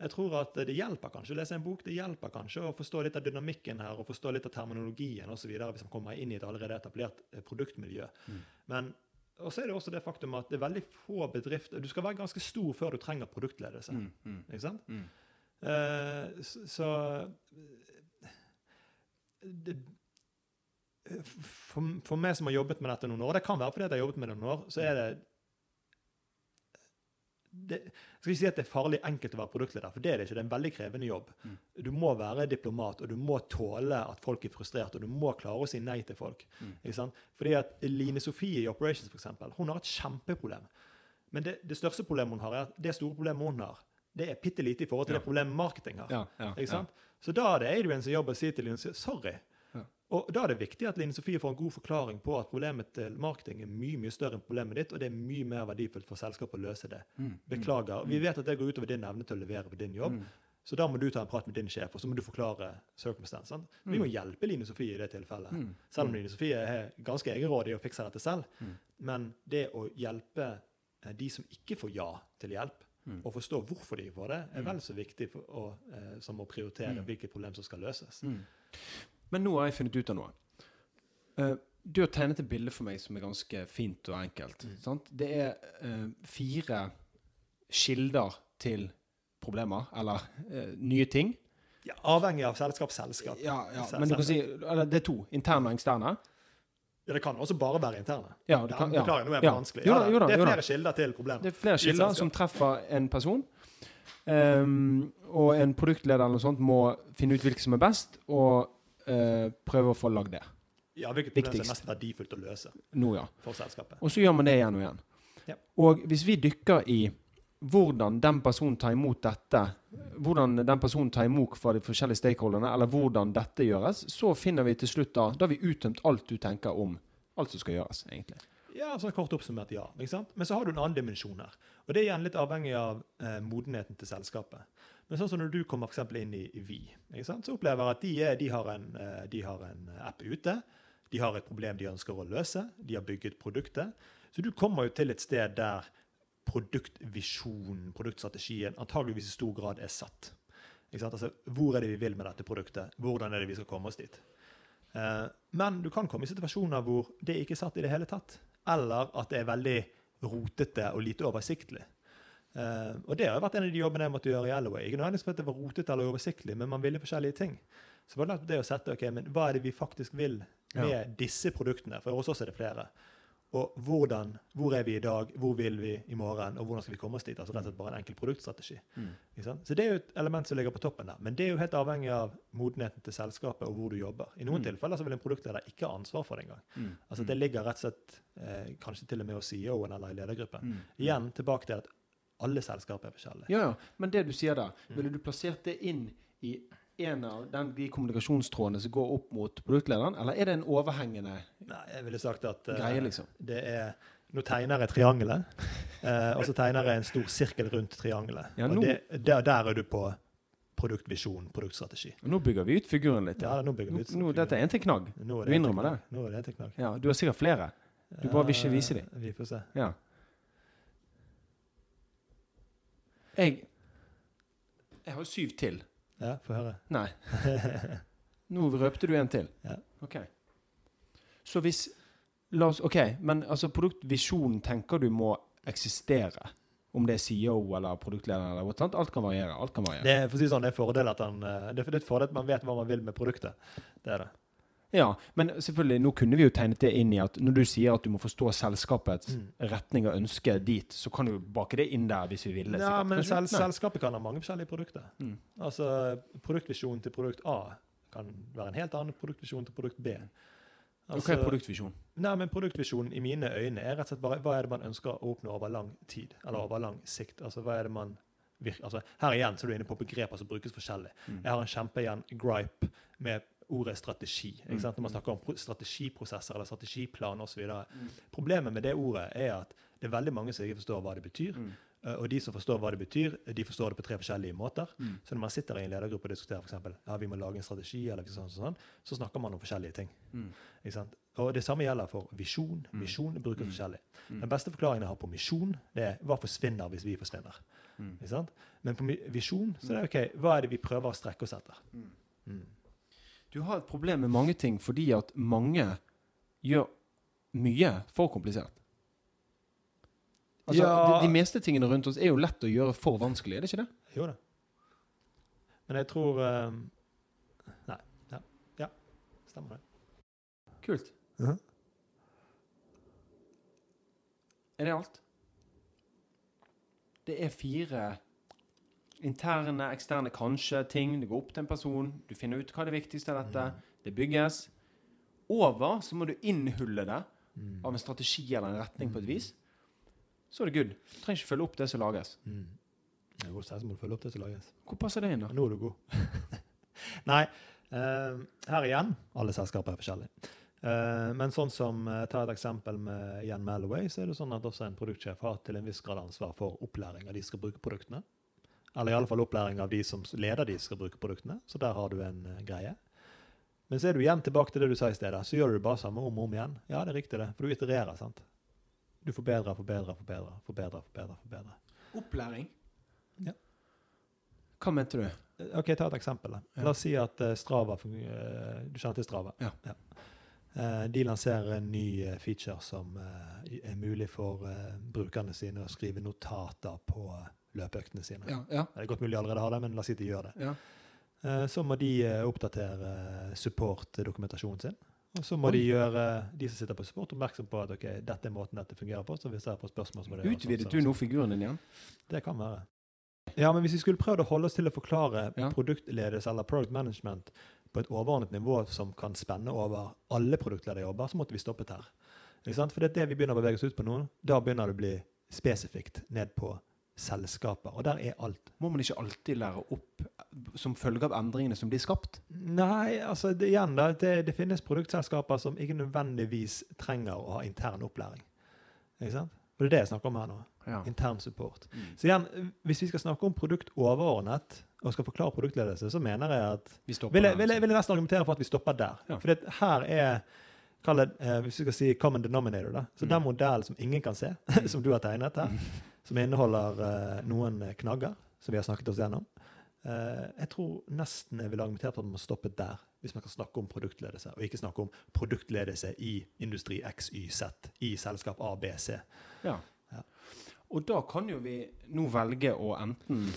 Jeg tror at det hjelper kanskje å lese en bok. Det hjelper kanskje å forstå litt av dynamikken her, og forstå litt av terminologien osv. hvis man kommer inn i et allerede etablert produktmiljø. produktmiljø. Men og så er det også det faktum at det er veldig få bedrifter Du skal være ganske stor før du trenger produktledelse. Mm, mm, Ikke sant? mm. Uh, så så eh, det, for, for meg som har jobbet med dette noen år, og det kan være fordi jeg har jobbet med det noen år, så er det det, jeg skal ikke si at det er farlig enkelt å være produktleder, for det er det ikke. Det er en veldig krevende jobb. Mm. Du må være diplomat, og du må tåle at folk er frustrert, og du må klare å si nei til folk. Mm. Fordi at Line Sofie i Operations for eksempel, hun har et kjempeproblem. Men det, det største problemet hun har, er at det store problemet hun har, det er bitte lite i forhold til Ja. det problemet marketing har. Ja, ja? Så da er det Adrian som jobber og sier til Line Sofie sorry. Ja. Og da er det viktig at Line Sofie får en god forklaring på at problemet til marketing er mye mye større enn problemet ditt, og det er mye mer verdifullt for selskapet å løse det. Mm, Beklager. Vi vet at det går utover din evne til å levere på din jobb. Mm. Så da må du ta en prat med din sjef, og så må du forklare circumstance. Mm. Vi må hjelpe Line Sofie i det tilfellet. Mm. Selv om Line Sofie er ganske egenrådig og fikser dette selv. Mm. Men det å hjelpe eh, de som ikke får ja til hjelp, Mm. forstå hvorfor de gjør det, er vel så viktig å, eh, som å prioritere Mm. hvilket problem som skal løses. Mm. Men nå har jeg funnet ut av noe. Uh, du har tegnet et bilde for meg som er ganske fint og enkelt. Mm. Sant? Det er uh, fire kilder til problemer, eller uh, nye ting. Ja, avhengig av selskap, selskap. Ja, ja, men du kan si, eller det er to. Interne og eksterne. Ja, det kan også bare være interne. Ja, det kan, ja. Beklager, nå er det Ja. vanskelig. Jo da, jo da, det er flere kilder til problemet. Det er flere kilder som treffer en person. Um, og en produktleder eller noe sånt må finne ut hvilket som er best, og uh, prøve å få lagd det. Ja, hvilket problem som er mest verdifullt å løse Nå, ja. for selskapet. Og så gjør man det igjen og igjen. Ja. Og hvis vi dykker i hvordan den personen tar imot dette, hvordan den personen tar imot fra de forskjellige stakeholderne, eller hvordan dette gjøres, så finner vi til slutt da Da har vi uttømt alt du tenker om alt som skal gjøres, egentlig. Ja, sånn kort oppsummert, ja. Ikke sant? Men så har du en annen dimensjon her. Og det er igjen litt avhengig av eh, modenheten til selskapet. Men sånn som når du kommer for inn i, i sant? så opplever jeg at de, er, de, har en, eh, de har en app ute. De har et problem de ønsker å løse. De har bygget produktet. Så du kommer jo til et sted der produktvisjonen, produktstrategien, antageligvis i stor grad er satt. Altså, hvor er det vi vil med dette produktet? Hvordan er det vi skal komme oss dit? Eh, men du kan komme i situasjoner hvor det ikke er satt i det hele tatt. Eller at det er veldig rotete og lite oversiktlig. Eh, og det har vært en av de jobbene jeg måtte gjøre i Alloway. Ikke nødvendigvis fordi det var rotete eller oversiktlig, men man ville forskjellige ting. Så var det det å sette ok, men hva er det vi faktisk vil med Ja. disse produktene? For hos oss er det flere. Og hvordan, hvor er vi i dag, hvor vil vi i morgen, og hvordan skal vi komme oss dit? Altså rett og slett bare en enkel produktstrategi. Mm. Så det er jo et element som ligger på toppen der. Men det er jo helt avhengig av modenheten til selskapet og hvor du jobber. I noen Mm. tilfeller så vil en produktleder ikke ha ansvar for det engang. Mm. Altså Det ligger rett og slett eh, kanskje til og med hos CEO-en eller i ledergruppen. Mm. Igjen tilbake til at alle selskaper er forskjellige. Ja, ja. Men det du sier der, Mm. ville du plassert det inn i en av den, de kommunikasjonstrådene som går opp mot produktlederen, eller er det en overhengende Nei, jeg ville sagt at uh, greie, liksom? det er Nå tegner jeg triangelet, eh, og så tegner jeg en stor sirkel rundt triangelet. Ja, og det, der, der er du på produktvisjon, produktstrategi. Nå bygger vi ut figuren litt. Ja, nå bygger vi ut. nå, dette er en til knagg. Du innrømmer det? Nå er det en til knagg. Ja, du har sikkert flere. Du bare vil ikke vise dem. Eh, Vi får se. Ja. Jeg Jeg har syv til. Ja, få høre. Nei. Nå røpte du en til. Ja. Ok. Så hvis La oss OK, men altså produktvisjonen tenker du må eksistere? Om det er CEO eller produktleder eller noe sånt. Alt kan variere. Alt kan variere. Det er, for å si sånn, det er fordel at eh, det er det er et fordel at man vet hva man vil med produktet. Det er det. Ja, men selvfølgelig, nå kunne vi jo tegnet det inn i at når du sier at du må forstå selskapets Mm. retning og ønske dit, så kan du bake det inn der hvis vi ville. Ja, men sel selskapet kan ha mange forskjellige produkter. Mm. Altså, produktvisjonen til produkt A kan være en helt annen produktvisjon til produkt B. Altså, hva er produktvisjon? Nei, men Produktvisjonen i mine øyne er rett og slett bare hva er det man ønsker å oppnå over lang tid, eller over lang sikt. Altså, hva er det man virker, altså, Her igjen så er du inne på begreper som brukes forskjellig. Mm. Jeg har en kjempeigjen gripe med ordet strategi. Ikke Mm. sant? Når man snakker om strategiprosesser eller strategiplan osv. Mm. Problemet med det ordet er at det er veldig mange som ikke forstår hva det betyr. Mm. Eh, Og de som forstår hva det betyr, de forstår det på tre forskjellige måter. Mm. Så når man sitter i en ledergruppe og diskuterer for eksempel, ja, vi må lage en strategi, eller sånn, sånn, sånn, så snakker man om forskjellige ting. Mm. Ikke sant? Og Det samme gjelder for visjon. Mm. Misjon brukes Mm. forskjellig. Mm. Den beste forklaringen jeg har på misjon, det er hva forsvinner hvis vi forsvinner. Mm. Ikke sant? Men på visjon så er det ok, hva er det vi prøver å strekke oss etter? Mm. Du har et problem med mange ting fordi at mange gjør mye for komplisert. Altså, Ja. de, de meste tingene rundt oss er jo lett å gjøre for vanskelig, er det ikke det? Jo da. Men jeg tror um, Nei. Ja. ja. Stemmer det. Kult. Mhm. Er det alt? Det er fire interne, eksterne, kanskje ting. Det går opp til en person. Du finner ut hva er det viktigste av dette. Det bygges. Over så må du innhulle det Mm. av en strategi eller en retning på et vis. Så er det good. Du trenger ikke følge opp det som lages. Mm. Det så må du følge opp det som lages. Hvor passer det inn, da? Nå er du god. Nei, uh, her igjen alle selskaper er forskjellige. Uh, men sånn som uh, Ta et eksempel med Ian Malloway, så er det sånn at også en produktsjef har til en viss grad ansvar for opplæring av de skal bruke produktene. Eller i alle fall opplæring av de som leder de skal bruke produktene. Så der har du en eh, greie. Men så er du igjen tilbake til det du sa i stedet. Så gjør du det bare samme om og om igjen. Ja, det er riktig, det. For du itererer, sant. Du forbedrer, forbedrer, forbedrer, forbedrer, forbedrer. forbedrer. Opplæring? Ja. Hva mente du? Ok, ta et eksempel. Ja. La oss si at eh, Strava eh, Du kjenner til Strava? Ja. ja. de lanserer en ny eh, feature som eh, er mulig for eh, brukerne sine å skrive notater på eh, løpeøktene sine. Ja, ja, Det er godt mulig de allerede har det, men la oss si de gjør det. ja. Eh, så må de eh, oppdatere eh, support-dokumentasjonen sin. Og så må de gjøre de som sitter på support, oppmerksom på at ok, dette er måten dette fungerer på. Så hvis jeg får spørsmål, så må det sånn, Utvidet sånn, du sånn. nå figuren din igjen? Det kan være. Ja, men hvis vi skulle prøvd å holde oss til å forklare Ja. produktledelse eller product management på et overordnet nivå som kan spenne over alle produktlederjobber, så måtte vi stoppet her. For det er det vi begynner å bevege oss ut på nå. Da begynner det å bli spesifikt ned på selskaper. Og der er alt. Må man ikke alltid lære opp som følge av endringene som blir skapt? Nei, altså det, igjen da, det, det finnes produktselskaper som ikke nødvendigvis trenger å ha intern opplæring. Ikke sant? Og det er det jeg snakker om her nå. Ja. Intern support. Mm. Så igjen, hvis vi skal snakke om produkt overordnet, og skal forklare produktledelse, så mener jeg at Vi Vil jeg, vil, jeg, altså. vil jeg nesten argumentere for at vi stopper der. Ja. For det, her er det, eh, hvis vi skal si common denominator, da. Så Mm. den modellen som ingen kan se, som du har tegnet her, som inneholder eh, noen knagger, som vi har snakket oss gjennom, eh, jeg tror nesten jeg vil argumentert for at man må stoppe der, hvis man kan snakke om produktledelse, og ikke snakke om produktledelse i industri X, Y, Z, i selskap A, B, C. Ja. Ja. Og da kan jo vi nå velge å enten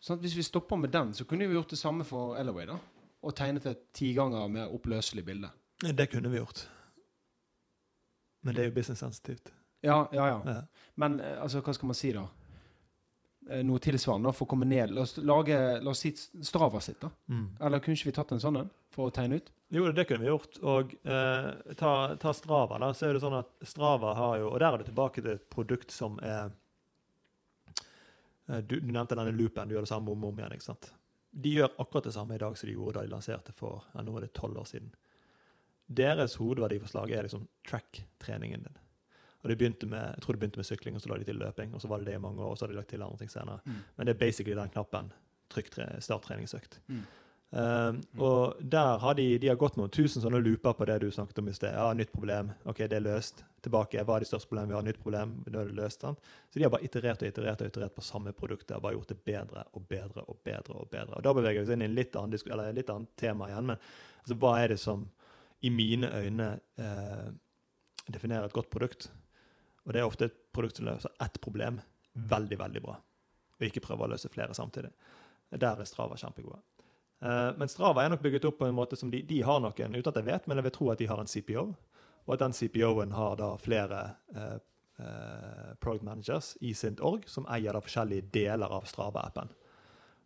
sånn at Hvis vi stopper med den, så kunne vi gjort det samme for Elaway. da, Og tegnet et ti ganger mer oppløselig bilde. Det kunne vi gjort. Men det er jo business-sensitivt. Ja, ja, ja. Ja. Men eh, altså, hva skal man si, da? Eh, Noe tilsvarende for å komme ned. La oss, lage, la oss si Strava sitt, da. Mm. Eller kunne ikke vi tatt en sånn en for å tegne ut? Jo, det kunne vi gjort. Og eh, ta, ta Strava, da, så er det sånn at Strava har jo Og der er det tilbake til et produkt som er eh, du, du nevnte denne loopen. Du gjør det samme om og om igjen. ikke sant? De gjør akkurat det samme i dag som de gjorde da de lanserte for ja, nå er det tolv år siden. Deres hovedverdiforslag er liksom track-treningen din. Og det begynte med, Jeg tror det begynte med sykling, og så la de til løping. Og så var det det i mange år, og så har de lagt til andre ting senere. Mm. Men det er basically den knappen. Trykk tre- starttreningsøkt. Mm. Um, og der har de, de har gått noen tusen sånne looper på det du snakket om i sted. Ja, nytt problem. OK, det er løst. Tilbake. Hva er de største problemene? Vi har nytt problem. Nå er det løst. sant? Så de har bare iterert og iterert og iterert på samme produktet og har bare gjort det bedre og bedre og bedre. Og bedre. Og da beveger vi oss inn i en litt annen, eller en litt annet tema igjen. Men altså, hva er det som i mine øyne eh, definerer et godt produkt? Og det er ofte et produkt som løser ett problem veldig, veldig bra. Og ikke prøver å løse flere samtidig. Der er Strava kjempegode. Eh, men Strava er nok bygget opp på en måte som de, de har noen, uten at jeg vet, men jeg vil tro at de har en CPO. Og at den CPO-en har da flere eh, product managers i sin org som eier da forskjellige deler av Strava-appen.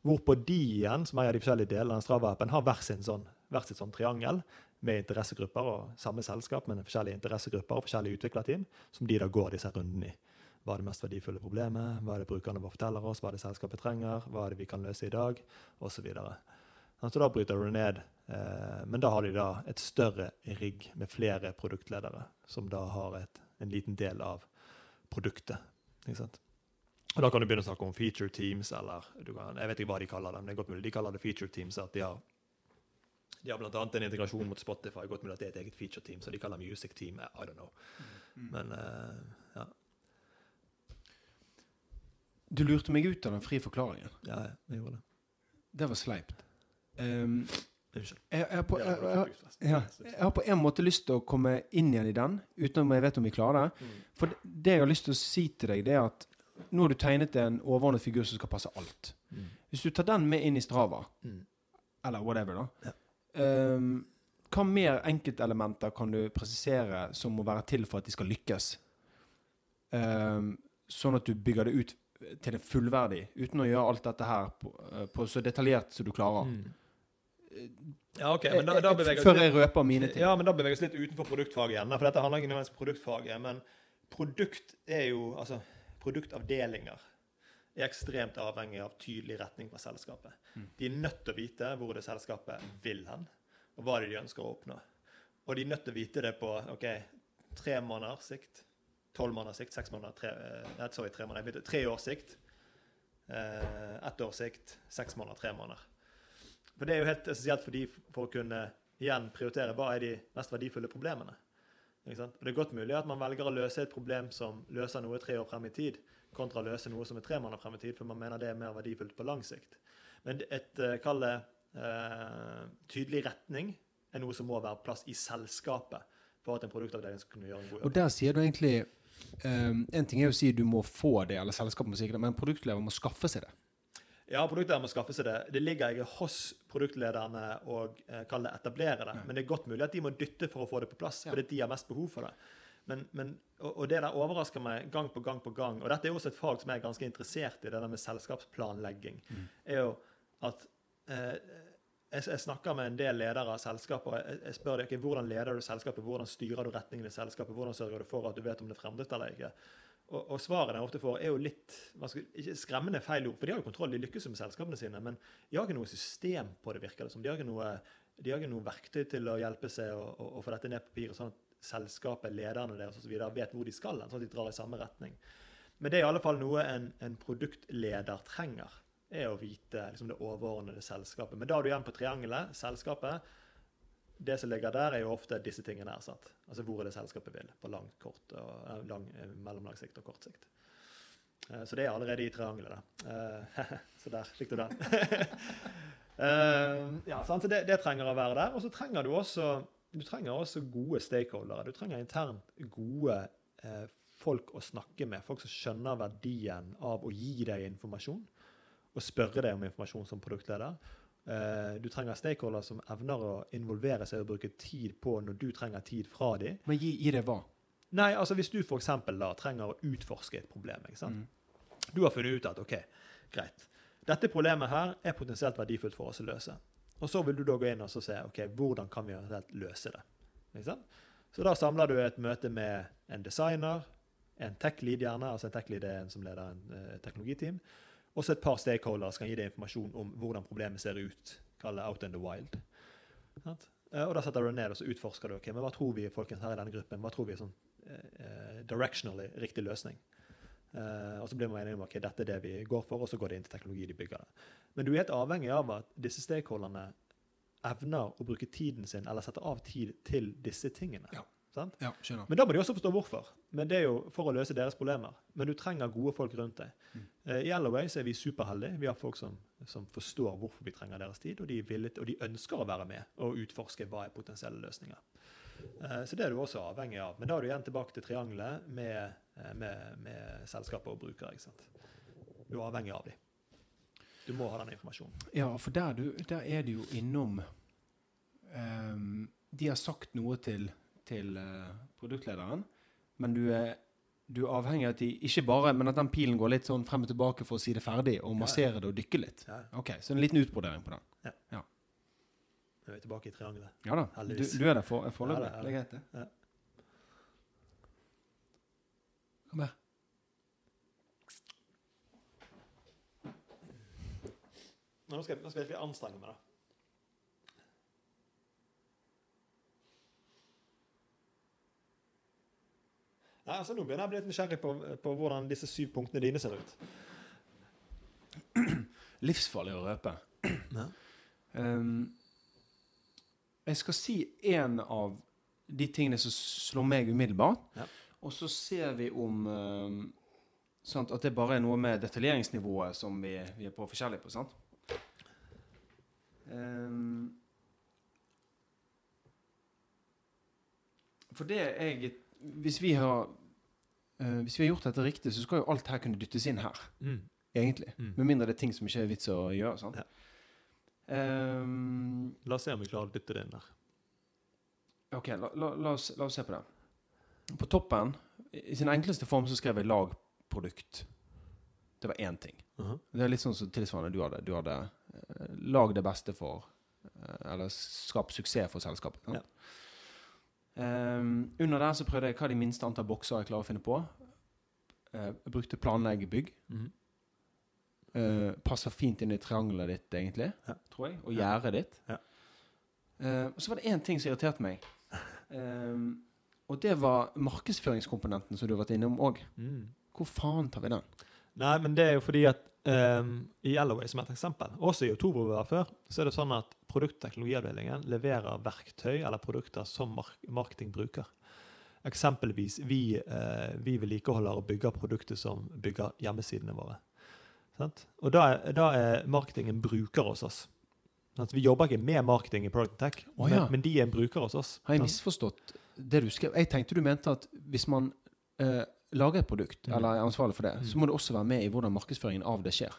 Hvorpå de igjen, som eier de forskjellige delene av Strava-appen, har hver, sin sånn, hvert sitt sånn triangel med interessegrupper og samme selskap, men forskjellige interessegrupper og forskjellige utviklerteam, som de da går disse rundene i. Hva er det mest verdifulle problemet? Hva er det brukerne våre forteller oss? Hva er det selskapet trenger? Hva er det vi kan løse i dag? Og så videre. Så da bryter du ned. Eh, men da har de da et større rigg med flere produktledere, som da har et, en liten del av produktet. Ikke sant? Og Da kan du begynne å snakke om feature teams, eller kan, jeg vet ikke hva de kaller dem. det er godt mulig De kaller det feature teams. at De har, de har bl.a. en integrasjon mot Spotify. Godt mulig at det er et eget feature team, så de kaller music team. I don't know. Mm. Men uh, ja. Du lurte meg ut av den frie forklaringen. Ja, jeg gjorde det. Det var sleipt. Um, jeg, jeg, på, jeg, jeg, jeg, har på en måte lyst til å komme inn igjen i den, uten om jeg vet om vi klarer det. Mm. For det, det jeg har lyst til å si til deg, det er at nå har du tegnet en overordnet figur som skal passe alt. Mm. Hvis du tar den med inn i Strava, eller whatever, da. Um, Hva mer enkeltelementer kan du presisere som må være til for at de skal lykkes? Um, sånn at du bygger det ut til det fullverdig, uten å gjøre alt dette her på, eh, på så detaljert som du klarer. Mm. Ja, ok, men da, da Før jeg røper mine ting. Ja, men da beveger vi oss litt utenfor produktfaget igjen. For dette handler ikke nødvendigvis om produktfaget. Men produkt er jo Altså, produktavdelinger er ekstremt avhengig av tydelig retning fra selskapet. Mm. De er nødt til å vite hvor det selskapet vil hen, og hva det de ønsker å oppnå. Og de er nødt til å vite det på ok, tre måneders sikt, tolv måneders sikt, seks måneder, tre, eh, sorry, tre, måneder, tre års sikt, eh, ett års sikt, seks måneder, tre måneder. For det er jo helt essensielt for de for å kunne igjen prioritere hva er de mest verdifulle problemene. Og Det er godt mulig at man velger å løse et problem som løser noe tre år frem i tid, kontra å løse noe som er tre måneder frem i tid, for man mener det er mer verdifullt på lang sikt. Men et uh, kall det uh, tydelig retning er noe som må være plass i selskapet for at en produktavdeling skal kunne gjøre en god jobb. Og der sier du egentlig um, En ting er å si du må få det, eller selskapet må si det, men produktlever må skaffe seg det. Ja, produktlederen må skaffe seg det. Det ligger ikke hos produktlederne å eh, det etablere det. Men det er godt mulig at de må dytte for å få det på plass, fordi de har mest behov for det. Men, men, og, og, det der overrasker meg gang på gang på gang. Og dette er også et fag som jeg er ganske interessert i, det der med selskapsplanlegging. Mm. er jo at eh, jeg, jeg, snakker med en del ledere av selskaper. Jeg, jeg spør dem okay, hvordan leder du selskapet, hvordan styrer du retningen i selskapet, hvordan sørger du for at du vet om det er fremdrift eller ikke. Og, og svarene jeg ofte får, er jo litt skal, ikke skremmende feil ord. For de har jo kontroll, de lykkes med selskapene sine. Men de har ikke noe system på det, virker det som. De har ikke noe, de har ikke noe verktøy til å hjelpe seg å få dette ned på papiret, sånn at selskapet, lederne deres osv. vet hvor de skal sånn at de drar i samme retning. Men det er i alle fall noe en, en produktleder trenger. er å vite liksom, det overordnede selskapet. Men da er du igjen på triangelet, selskapet det som ligger der, er jo ofte disse tingene her. sant? Altså hvor er det selskapet vil på lang, kort og, eh, lang, eh, mellomlang sikt og kort sikt. Uh, så det er allerede i triangelet. da. så der fikk du den. ja, sant? Så det, det, trenger å være der. Og så trenger du også, du trenger også gode stakeholdere. Du trenger internt gode folk å snakke med. Folk som skjønner verdien av å gi deg informasjon og spørre deg om informasjon som produktleder. Eh, du trenger stakeholder som evner å involvere seg og bruke tid på når du trenger tid fra dem. Men gi, gi det hva? Nei, altså Hvis du for eksempel, da trenger å utforske et problem ikke sant? Mm. Du har funnet ut at ok, greit, dette problemet her er potensielt verdifullt for oss å løse. Og Så vil du da gå inn og se ok, hvordan kan vi løse det. Sant? Så da samler du et møte med en designer, en tech-lead gjerne, altså en tech-lead er en som leder en uh, teknologiteam, også et par stakeholders kan gi deg informasjon om hvordan problemet ser ut. Kall det out in the wild. Uh, og Da setter du deg ned og så utforsker du ok, men hva tror vi folkens her i denne gruppen, hva tror vi er sånn uh, directionally riktig løsning. Uh, og så blir man enige om ok, dette er det vi går for, og så går det inn til teknologi de bygger det. Men du er helt avhengig av at disse stakeholderne evner å bruke tiden sin, eller setter av tid til disse tingene. Ja. Ja, Men da må de også forstå hvorfor. Men Det er jo for å løse deres problemer. Men du trenger gode folk rundt deg. Mm. Uh, I Alloway er vi superheldige. Vi har folk som, som, forstår hvorfor vi trenger deres tid, og de, villet, og de, ønsker å være med og utforske hva er potensielle løsninger. Uh, så det er du også avhengig av. Men da er du igjen tilbake til triangelet med, med, med selskaper og brukere. ikke sant? Du er avhengig av dem. Du må ha den informasjonen. Ja, for der, du, der er du jo innom um, De har sagt noe til til uh, produktlederen, men du er, du er avhengig av at de ikke bare, men at den pilen går litt sånn frem og tilbake for å si det ferdig, og massere det og dykke litt. Ok, Så en liten utbrodering på den. Ja. ja. Nå er vi tilbake i triangelet. Ja da. Du, du er der for. Ja, det er greit, det. Ja. Kom her. Nå skal, jeg- nå skal jeg virkelig anstrenge meg, da. Nei, altså Nå begynner jeg å bli litt nysgjerrig på, på hvordan disse syv punktene dine ser ut. Livsfarlig å røpe. Ja. Um, jeg skal si en av de tingene som slår meg umiddelbart. Ja. Og så ser vi om um, sant, at det bare er noe med detaljeringsnivået som vi, vi er på forskjellig på. sant? Um, for det jeg Hvis vi har uh, Hvis vi har gjort dette riktig, så skal jo alt her kunne dyttes inn her. Egentlig. Mm. Med mindre det er ting som ikke er vits å gjøre. sant? Ja. Um, La oss se om vi klarer å dytte det inn der. ok, la, la, la, oss, la oss se på det. På toppen, i sin enkleste form, så skrev jeg lagprodukt. Det var én ting. Mhm. Det er litt sånn som tilsvarende du hadde. Du hadde eh, lag det beste for eh, Eller skap suksess for selskapet. Ja. Um, under der så prøvde jeg hva de minste antall bokser jeg klarer å finne på. Eh, jeg brukte planlegge bygg. Mhm. uh, passer fint inn i triangelet ditt, egentlig, Ja. tror jeg. Og gjerdet ditt. Ja. Uh, og så var det én ting som irriterte meg. Ehm, og det var markedsføringskomponenten som du har vært innom òg. Mm. Hvor faen tar vi den? Nei, men det er jo fordi at um, i Yellowway, som et eksempel, også i Oktober vi var før, så er det sånn at produktteknologiavdelingen leverer verktøy eller produkter som mark marketing bruker. Eksempelvis vi, uh, vi vedlikeholder og bygger produkter som bygger hjemmesidene våre. Sant? Og da er, da er marketingen bruker hos oss. Sant? Vi jobber ikke med marketing i Product Tech, oh, ja. men, men de er en bruker hos oss. Har jeg misforstått det du skrev? Jeg tenkte du mente at hvis man eh, lager et produkt, Mm. eller er ansvarlig for det, Mm. så må du også være med i hvordan markedsføringen av det skjer.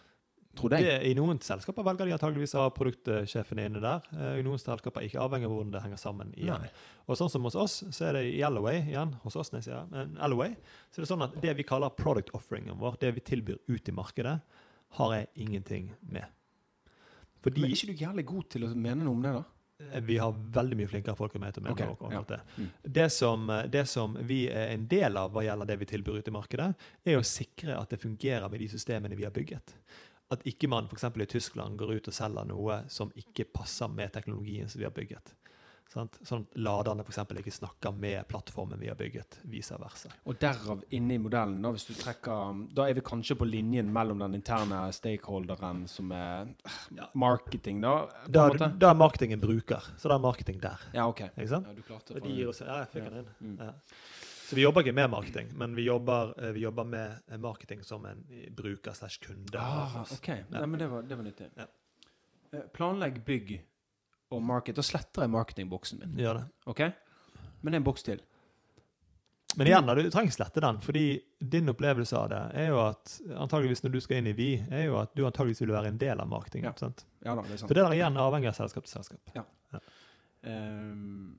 Tror jeg. I noen selskaper velger de antageligvis ha produktsjefene inne der. Eh, I noen selskaper ikke, avhengig av hvordan det henger sammen. igjen. Nei. Og sånn som hos oss, så er det i Alloway igjen, hos oss, sier det, men Alloway, så er det sånn at det vi kaller product offeringen vår, det vi tilbyr ut i markedet, har jeg ingenting med. Fordi Men er ikke du jævlig god til å mene noe om det, da? Eh, vi har veldig mye flinkere folk enn meg til å mene okay, om ja. Mm. Det som, det som vi er en del av hva gjelder det vi tilbyr ut i markedet, er å sikre at det fungerer med de systemene vi har bygget. At ikke man f.eks. i Tyskland går ut og selger noe som ikke passer med teknologien som vi har bygget. Sant? Sånn at laderne f.eks. ikke snakker med plattformen vi har bygget, vice versa. Og derav inne i modellen, da, hvis du trekker Da er vi kanskje på linjen mellom den interne stakeholderen, som er marketing, da? På Da, da er marketing en bruker, så da er marketing der. Ja, OK. Ikke sant? Ja, du klarte det. de oss, ja, jeg fikk Ja. den inn. Mm. Ja. Så vi jobber ikke med marketing, men vi jobber, eh, vi jobber med eh, marketing som en bruker slash kunde. Ah, ok, ja. Nei, men det var, det var nyttig. Ja. Eh, Planlegg bygg og market. Da sletter jeg marketingboksen min. Gjør det. OK? Men det er en boks til. Men igjen, du trenger ikke slette den, fordi din opplevelse av det er jo at antageligvis når du skal inn i Vi, er jo at du antageligvis vil være en del av marketing. Ja. sant? Ja da, det er Så sant. det der igjen er avhengig av selskap til selskap. Ehm,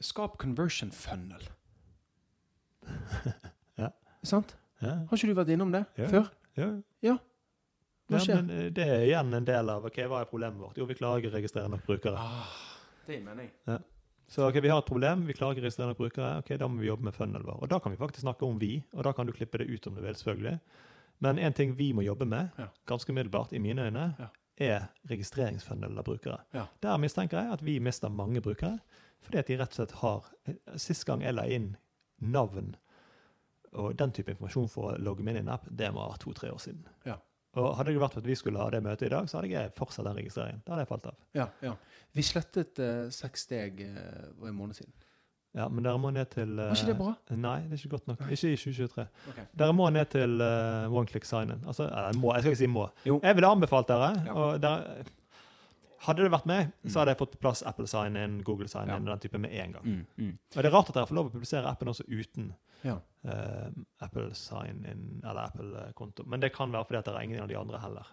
skap conversion funnel. Ja. Sant? Ja, Har ikke du vært innom det Ja. før? ja. Hva ja skjer? men eh, det er igjen en del av ok, hva er problemet vårt. Jo, vi klarer ikke å registrere nok brukere. Ah, det gir mening. Så ok, vi har et problem, vi klarer ikke å registrere nok brukere. ok, Da må vi jobbe med funnelen vår. Og da kan vi faktisk snakke om vi, og da kan du klippe det ut om du vil, selvfølgelig. Men en ting vi må jobbe med, Ja. ganske umiddelbart i mine øyne, Ja. er registreringsfunnelen av brukere. Ja. Der mistenker jeg at vi mister mange brukere, fordi at de rett og slett har Sist gang jeg la inn navn og den type informasjon for å logge meg inn i en app, det må ha to-tre år siden. Ja. Og hadde det vært for at vi skulle ha det møtet i dag, så hadde jeg fortsatt den registreringen. Da hadde jeg falt av. Ja, ja. Vi slettet uh, seks steg uh, en måned siden. Ja, Men dere må ned til Var ikke det bra? eh, Nei, det er ikke godt nok. Ikke i 2023. Okay. Dere må ned til uh, one click sign-in. Altså, eller må, jeg skal ikke si må. Jo. Jeg ville anbefalt dere. Ja. og dere hadde det vært meg, Mm. så hadde jeg fått på plass Apple sign-in, Google sign-in og den type med en gang. Mm, mm. Og det er rart at dere får lov å publisere appen også uten Ja. eh, Apple sign-in eller Apple-konto. Men det kan være fordi at dere er ingen av de andre heller.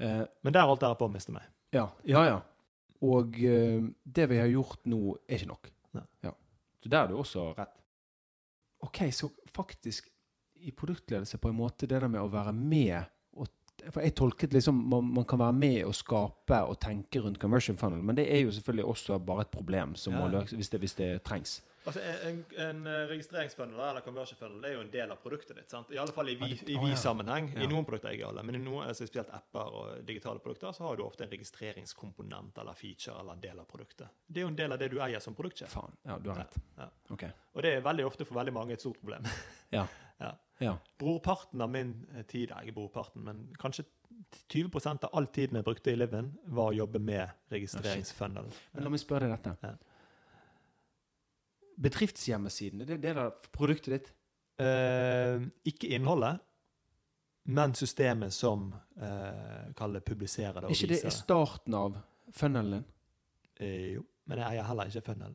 Uh, Men der holdt dere på å miste meg. ja, ja, ja. Og uh, det vi har gjort nå, er ikke nok. Ja. Så der er du også rett. OK, så faktisk i produktledelse på en måte det der med å være med for Jeg tolket liksom man, man kan være med og skape og tenke rundt conversion funnel, men det er jo selvfølgelig også bare et problem som Ja. må løses hvis hvis det trengs. Altså, En, en eh, registreringsfunnel eller conversion funnel er jo en del av produktet ditt. sant? I alle fall i vi-sammenheng. i vi. I noen produkter ikke alle, men i noen, altså spesielt apper og digitale produkter så har du ofte en registreringskomponent eller feature eller en del av produktet. Det er jo en del av det du eier som produktsjef. Faen. Ja, du har rett. Ja. Ok. Og det er veldig ofte for veldig mange et stort problem. Ja. Ja. ja. Brorparten av min tid tid, ikke brorparten, men kanskje 20% av all tiden jeg brukte i Liven, var å jobbe med registreringsfunnel. Men la meg spørre deg dette. Ja. Bedriftshjemmesiden, er det det der produktet ditt? Eh, ikke innholdet, men systemet som eh, kall det viser. det Er ikke det starten av funnelen din? Eh, jo, men jeg eier heller ikke funnel.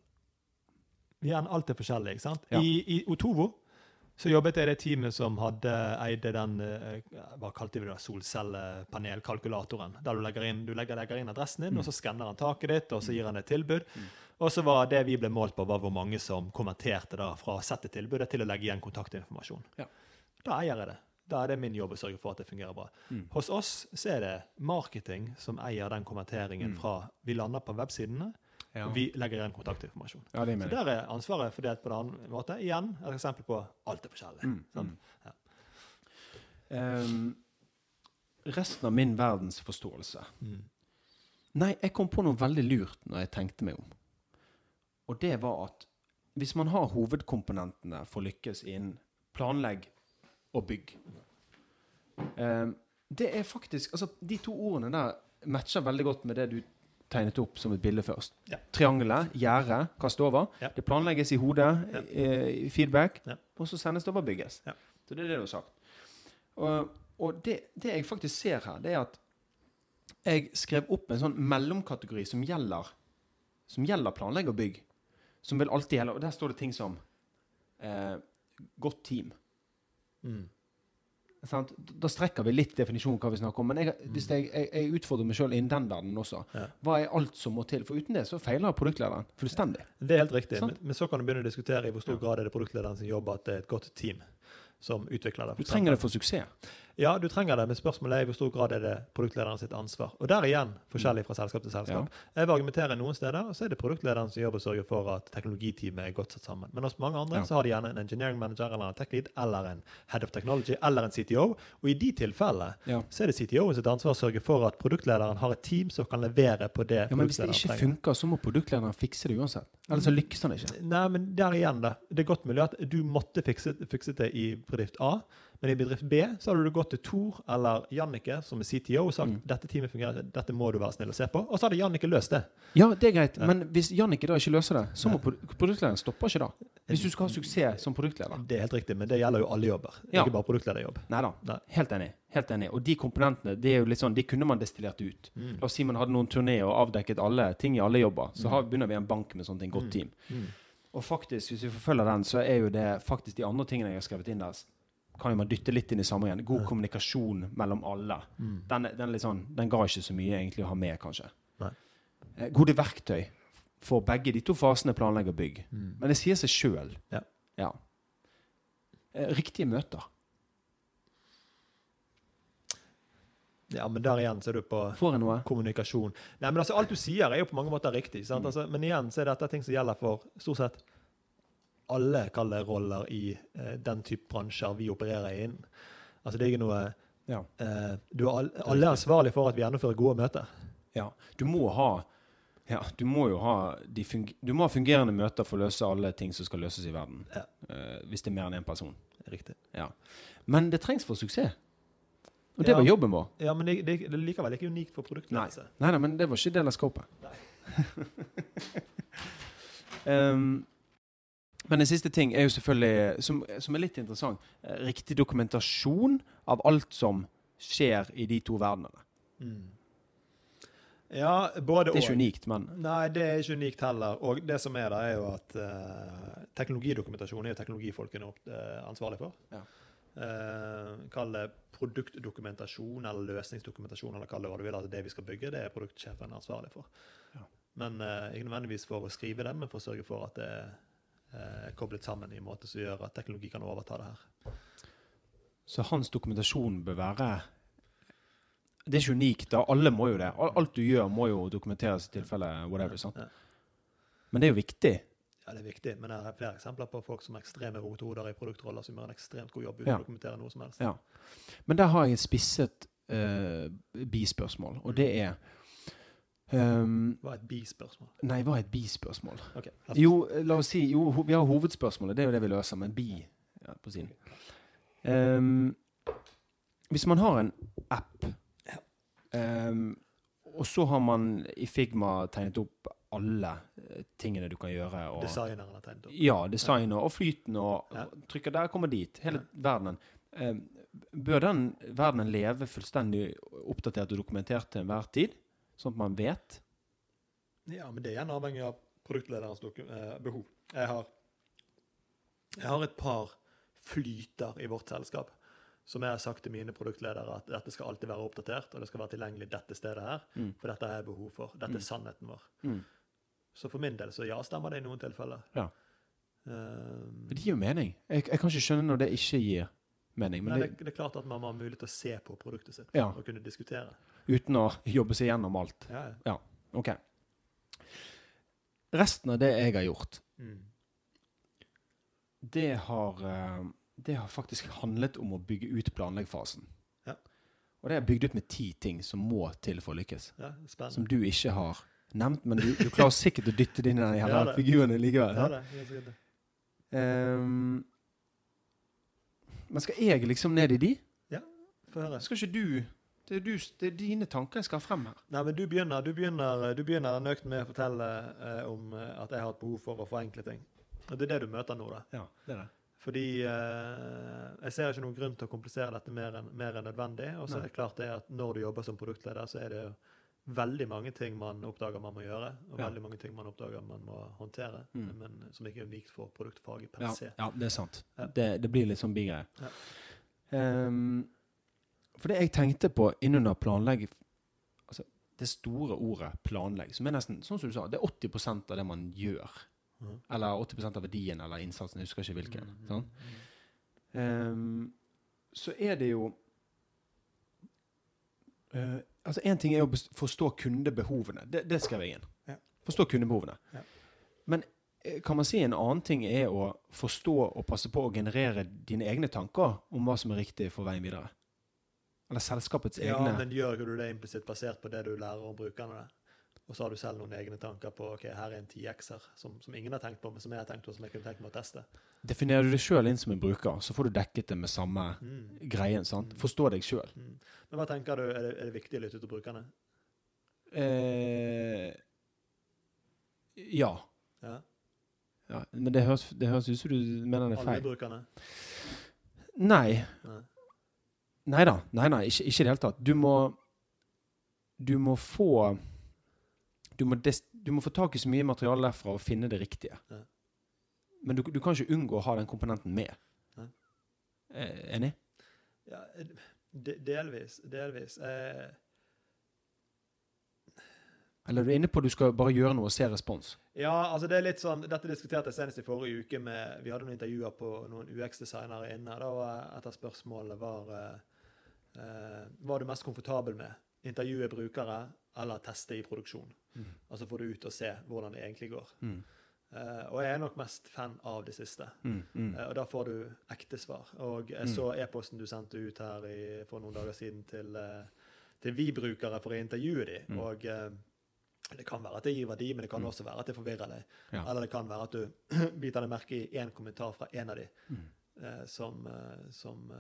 Vi er alltid forskjellig. ikke sant? Ja. I, I Otovo så jobbet jeg i det teamet som hadde eide den eh, hva kalte vi det, solcellepanelkalkulatoren. Der du legger inn, du legger, legger inn adressen din, Mm. og så skanner han taket ditt, og så gir han et tilbud. Og så var det vi ble målt på, var hvor mange som konverterte da fra å sette tilbudet til å legge igjen kontaktinformasjon. Ja. Da eier jeg det. Da er det min jobb å sørge for at det fungerer bra. Mm. Hos oss så er det marketing som eier den konverteringen Mm. fra vi lander på websidene, Ja. vi legger igjen kontaktinformasjon. ja, Så der er ansvaret fordelt på en annen måte. Igjen et eksempel på alt er forskjellig. Mm, sant? mm. Ja. Um, resten av min verdensforståelse Mm. Nei, jeg kom på noe veldig lurt når jeg tenkte meg om. Og det var at hvis man har hovedkomponentene for å lykkes innen planlegg og bygg um, Det er faktisk Altså, de to ordene der matcher veldig godt med det du tegnet opp som et bilde først. Ja. Triangelet, gjerdet, kaste over. Ja. Det planlegges i hodet, Ja. eh, feedback, Ja. og så sendes det over og bygges. Ja. Så det er det du har sagt. Og, og det, det jeg faktisk ser her, det er at jeg skrev opp en sånn mellomkategori som gjelder, som gjelder planlegg og bygg. Som vil alltid gjelde. Og der står det ting som eh, godt team. Mm. Sant? Da strekker vi litt definisjonen hva vi snakker om. Men jeg, hvis jeg, jeg, jeg utfordrer meg sjøl innen den verdenen også. Ja. Hva er alt som må til? For uten det så feiler produktlederen fullstendig. Det er helt riktig. Men, men så kan du begynne å diskutere i hvor stor grad er det produktlederen sin jobb at det er et godt team som utvikler det. Du trenger det for suksess. Ja, du trenger det, men spørsmålet er i hvor stor grad er det produktlederen sitt ansvar. Og der igjen forskjellig fra selskap til selskap. Jeg vil argumentere noen steder, og så er det produktlederen som jobber og sørger for at teknologiteamet er godt satt sammen. Men hos mange andre Ja. så har de gjerne en engineering manager eller en tech lead eller en head of technology eller en CTO. Og i de tilfellene Ja. så er det CTO sitt ansvar å sørge for at produktlederen har et team som kan levere på det Ja, men hvis det ikke trenger. funker, så må produktlederen fikse det uansett. Eller så lykkes han ikke. Nei, men der igjen, da. Det er godt mulig at du måtte fikse, fikse det i bedrift A, men i bedrift B så hadde du gått til Tor eller Jannicke, som er CTO, og sagt Mm. dette teamet fungerer dette må du være snill å se på. Og så hadde Jannicke løst det. Ja, det er greit, men hvis Jannicke da ikke løser det, så må produktlederen stoppe ikke da. Hvis du skal ha suksess som produktleder. Det er helt riktig, men det gjelder jo alle jobber. Er Ja. ikke bare produktlederjobb. Nei da. Helt enig. Helt enig. Og de komponentene det er jo litt sånn, de kunne man destillert ut. Mm. La oss si man hadde noen turné og avdekket alle ting i alle jobber. Så har, begynner vi en bank med sånt, en godt team. Mm. Og faktisk, hvis vi forfølger den, så er jo det faktisk de andre tingene jeg har skrevet inn der, kan jo man dytte litt inn i samme igjen. God kommunikasjon mellom alle. Mm. Den, den, sånn, den ga ikke så mye egentlig å ha med, kanskje. Nei. Eh, Gode verktøy for begge de to fasene planlegg og bygg. Mm. Men det sier seg sjøl. Ja. Ja. Eh, Riktige møter. Ja, men der igjen så er du på kommunikasjon. Nei, men altså, Alt du sier, er jo på mange måter riktig. Mm. Altså, men igjen så er dette ting som gjelder for stort sett alle kaller det roller i eh, den type bransjer vi opererer inn. Altså, det er ikke noe Ja. eh, du all, Alle er ansvarlig for at vi gjennomfører gode møter. ja. Du må ha ja, du må jo ha du må ha fungerende møter for å løse alle ting som skal løses i verden. Ja. Eh, hvis det er mer enn én person. Riktig. Ja. Men det trengs for suksess. Og det Ja. var jobben vår. Ja, men det, det, det er likevel ikke unikt for produktledelse. Nei da, men det var ikke del av scopet. um, men en siste ting er jo selvfølgelig, som, som er litt interessant, eh, riktig dokumentasjon av alt som skjer i de to verdenene. Mm. Ja, både Det er ikke og. unikt, men Nei, det er ikke unikt heller. Og det som er da, er jo at uh, teknologidokumentasjon er jo teknologifolkene eh, ansvarlig for. Ja. Uh, kall det produktdokumentasjon eller løsningsdokumentasjon, eller kall det hva du vil. at Det vi skal bygge, det er produktsjefen ansvarlig for. Ja. Men uh, ikke nødvendigvis for å skrive det, men for å sørge for at det er eh, koblet sammen i en måte som gjør at teknologi kan overta det her. Så hans dokumentasjon bør være Det er ikke unikt. da. Alle må jo det. Alt du gjør, må jo dokumenteres i tilfelle whatever. sant? Men det er jo viktig. Ja, det er viktig, men jeg har flere eksempler på folk som er ekstreme rothoder i produktroller som gjør en ekstremt god jobb uten Ja. å dokumentere noe som helst. Ja. Men der har jeg et spisset uh, bispørsmål, og det er Det var et bispørsmål. Nei, hva er et bispørsmål? Okay. Jo, la oss si Jo, vi har hovedspørsmålet. Det er jo det vi løser, men bi ja, på siden. Um, hvis man har en app, ehm, og så har man i Figma tegnet opp alle eh, tingene du kan gjøre og Designeren har tegnet opp. Ja, designer og, flyten og, Ja. og trykker der, kommer dit. Hele verdenen. Bør den verdenen leve fullstendig oppdatert og dokumentert til enhver tid? Sånn at man vet? Ja, men det er igjen avhengig av produktlederens eh, behov. Jeg har, jeg har et par flyter i vårt selskap som jeg har sagt til mine produktledere at dette skal alltid være oppdatert, og det skal være tilgjengelig dette stedet her, Mm. for dette har jeg behov for. Dette Mm. er sannheten vår. Mm. Så for min del så ja, stemmer det i noen tilfeller. Ja. Um, det gir jo mening. Jeg, jeg kan ikke skjønne når det ikke gir mening. Men Nei, det, det, er klart at man må ha mulighet til å se på produktet sitt Ja. og kunne diskutere. uten å jobbe seg gjennom alt. Ja, ja. Ok. Resten av det jeg har gjort, Mm. det har, eh, det har faktisk handlet om å bygge ut planleggfasen. Ja. Og det er bygd ut med ti ting som må til for å lykkes. Som du ikke har nevnt, men du, du klarer sikkert å dytte det inn i den figuren likevel. ja, det, det. Ehm, men skal jeg liksom ned i de? Ja, Få høre. Skal ikke du det er, du, det er dine tanker jeg skal ha frem her. Nei, men du begynner, du begynner, du begynner nøkt med å fortelle eh, om eh, at jeg har et behov for å forenkle ting. Og det er det du møter nå, da. Ja, det er det. Fordi eh, jeg ser ikke noen grunn til å komplisere dette mer enn mer enn nødvendig. Og så er det klart det at når du jobber som produktleder, så er det jo veldig mange ting man oppdager man må gjøre, og Ja. veldig mange ting man oppdager man må håndtere, Mm. men som ikke er unikt for produktfaget per Ja, se. ja, det er sant. Ja. Det, det blir litt sånn bigreie. Ja. Um, for det jeg tenkte på innunder planlegg altså Det store ordet 'planlegg', som er nesten sånn som du sa, det er 80% av det man gjør. Mm. Eller 80% av verdien eller innsatsen, jeg husker ikke hvilken. Mm, Sånn. Ehm, så er det jo eh, Altså Én ting er å forstå kundebehovene. Det, det skrev jeg inn. Ja. Forstå kundebehovene. Ja. Men eh, kan man si en annen ting er å forstå og passe på å generere dine egne tanker om hva som er riktig for veien videre? Eller selskapets Ja, egne men gjør ikke du det implisitt basert på det du lærer om brukerne? Og så har du selv noen egne tanker på ok, her er en 10X-er som, som ingen har tenkt på, men som jeg har tenkt på, som jeg kunne tenkt meg å teste. Definerer du deg sjøl inn som en bruker, så får du dekket det med samme Mm. greien. sant? Forstå deg sjøl. Mm. Men hva tenker du, er det, er det viktig å lytte til brukerne? Eh, ja. Ja. ja. Men det høres, det høres ut som du mener det er feil. Alle brukerne? Nei. Nei. Nei da. Nei, nei, ikke i det hele tatt. Du må Du må få du må, du må få tak i så mye materiale derfra og finne det riktige. Ja. Men du, du kan ikke unngå å ha den komponenten med. Ja. Eh, enig? Ja, de, delvis. Delvis. Eh, Eller er du inne på at du skal bare gjøre noe og se respons? ja, altså det er litt sånn, Dette diskuterte jeg senest i forrige uke. med, Vi hadde noen intervjuer på noen UX-designere inne. Da var et av spørsmålene var eh, eh, Hva er du mest komfortabel med? Intervjue brukere eller teste i produksjon? Mm. Altså få det ut og se hvordan det egentlig går. Mm. Uh, og jeg er nok mest fan av det siste. Mm. Mm. Uh, og da får du ekte svar. Og jeg Mm. så e-posten du sendte ut her i, for noen dager siden til, uh, til vi-brukere for å intervjue dem. Mm. Og det kan være at det gir verdi, men det kan Mm. også være at det forvirrer deg. Ja. Eller det kan være at du biter deg merke i én kommentar fra en av dem som, som,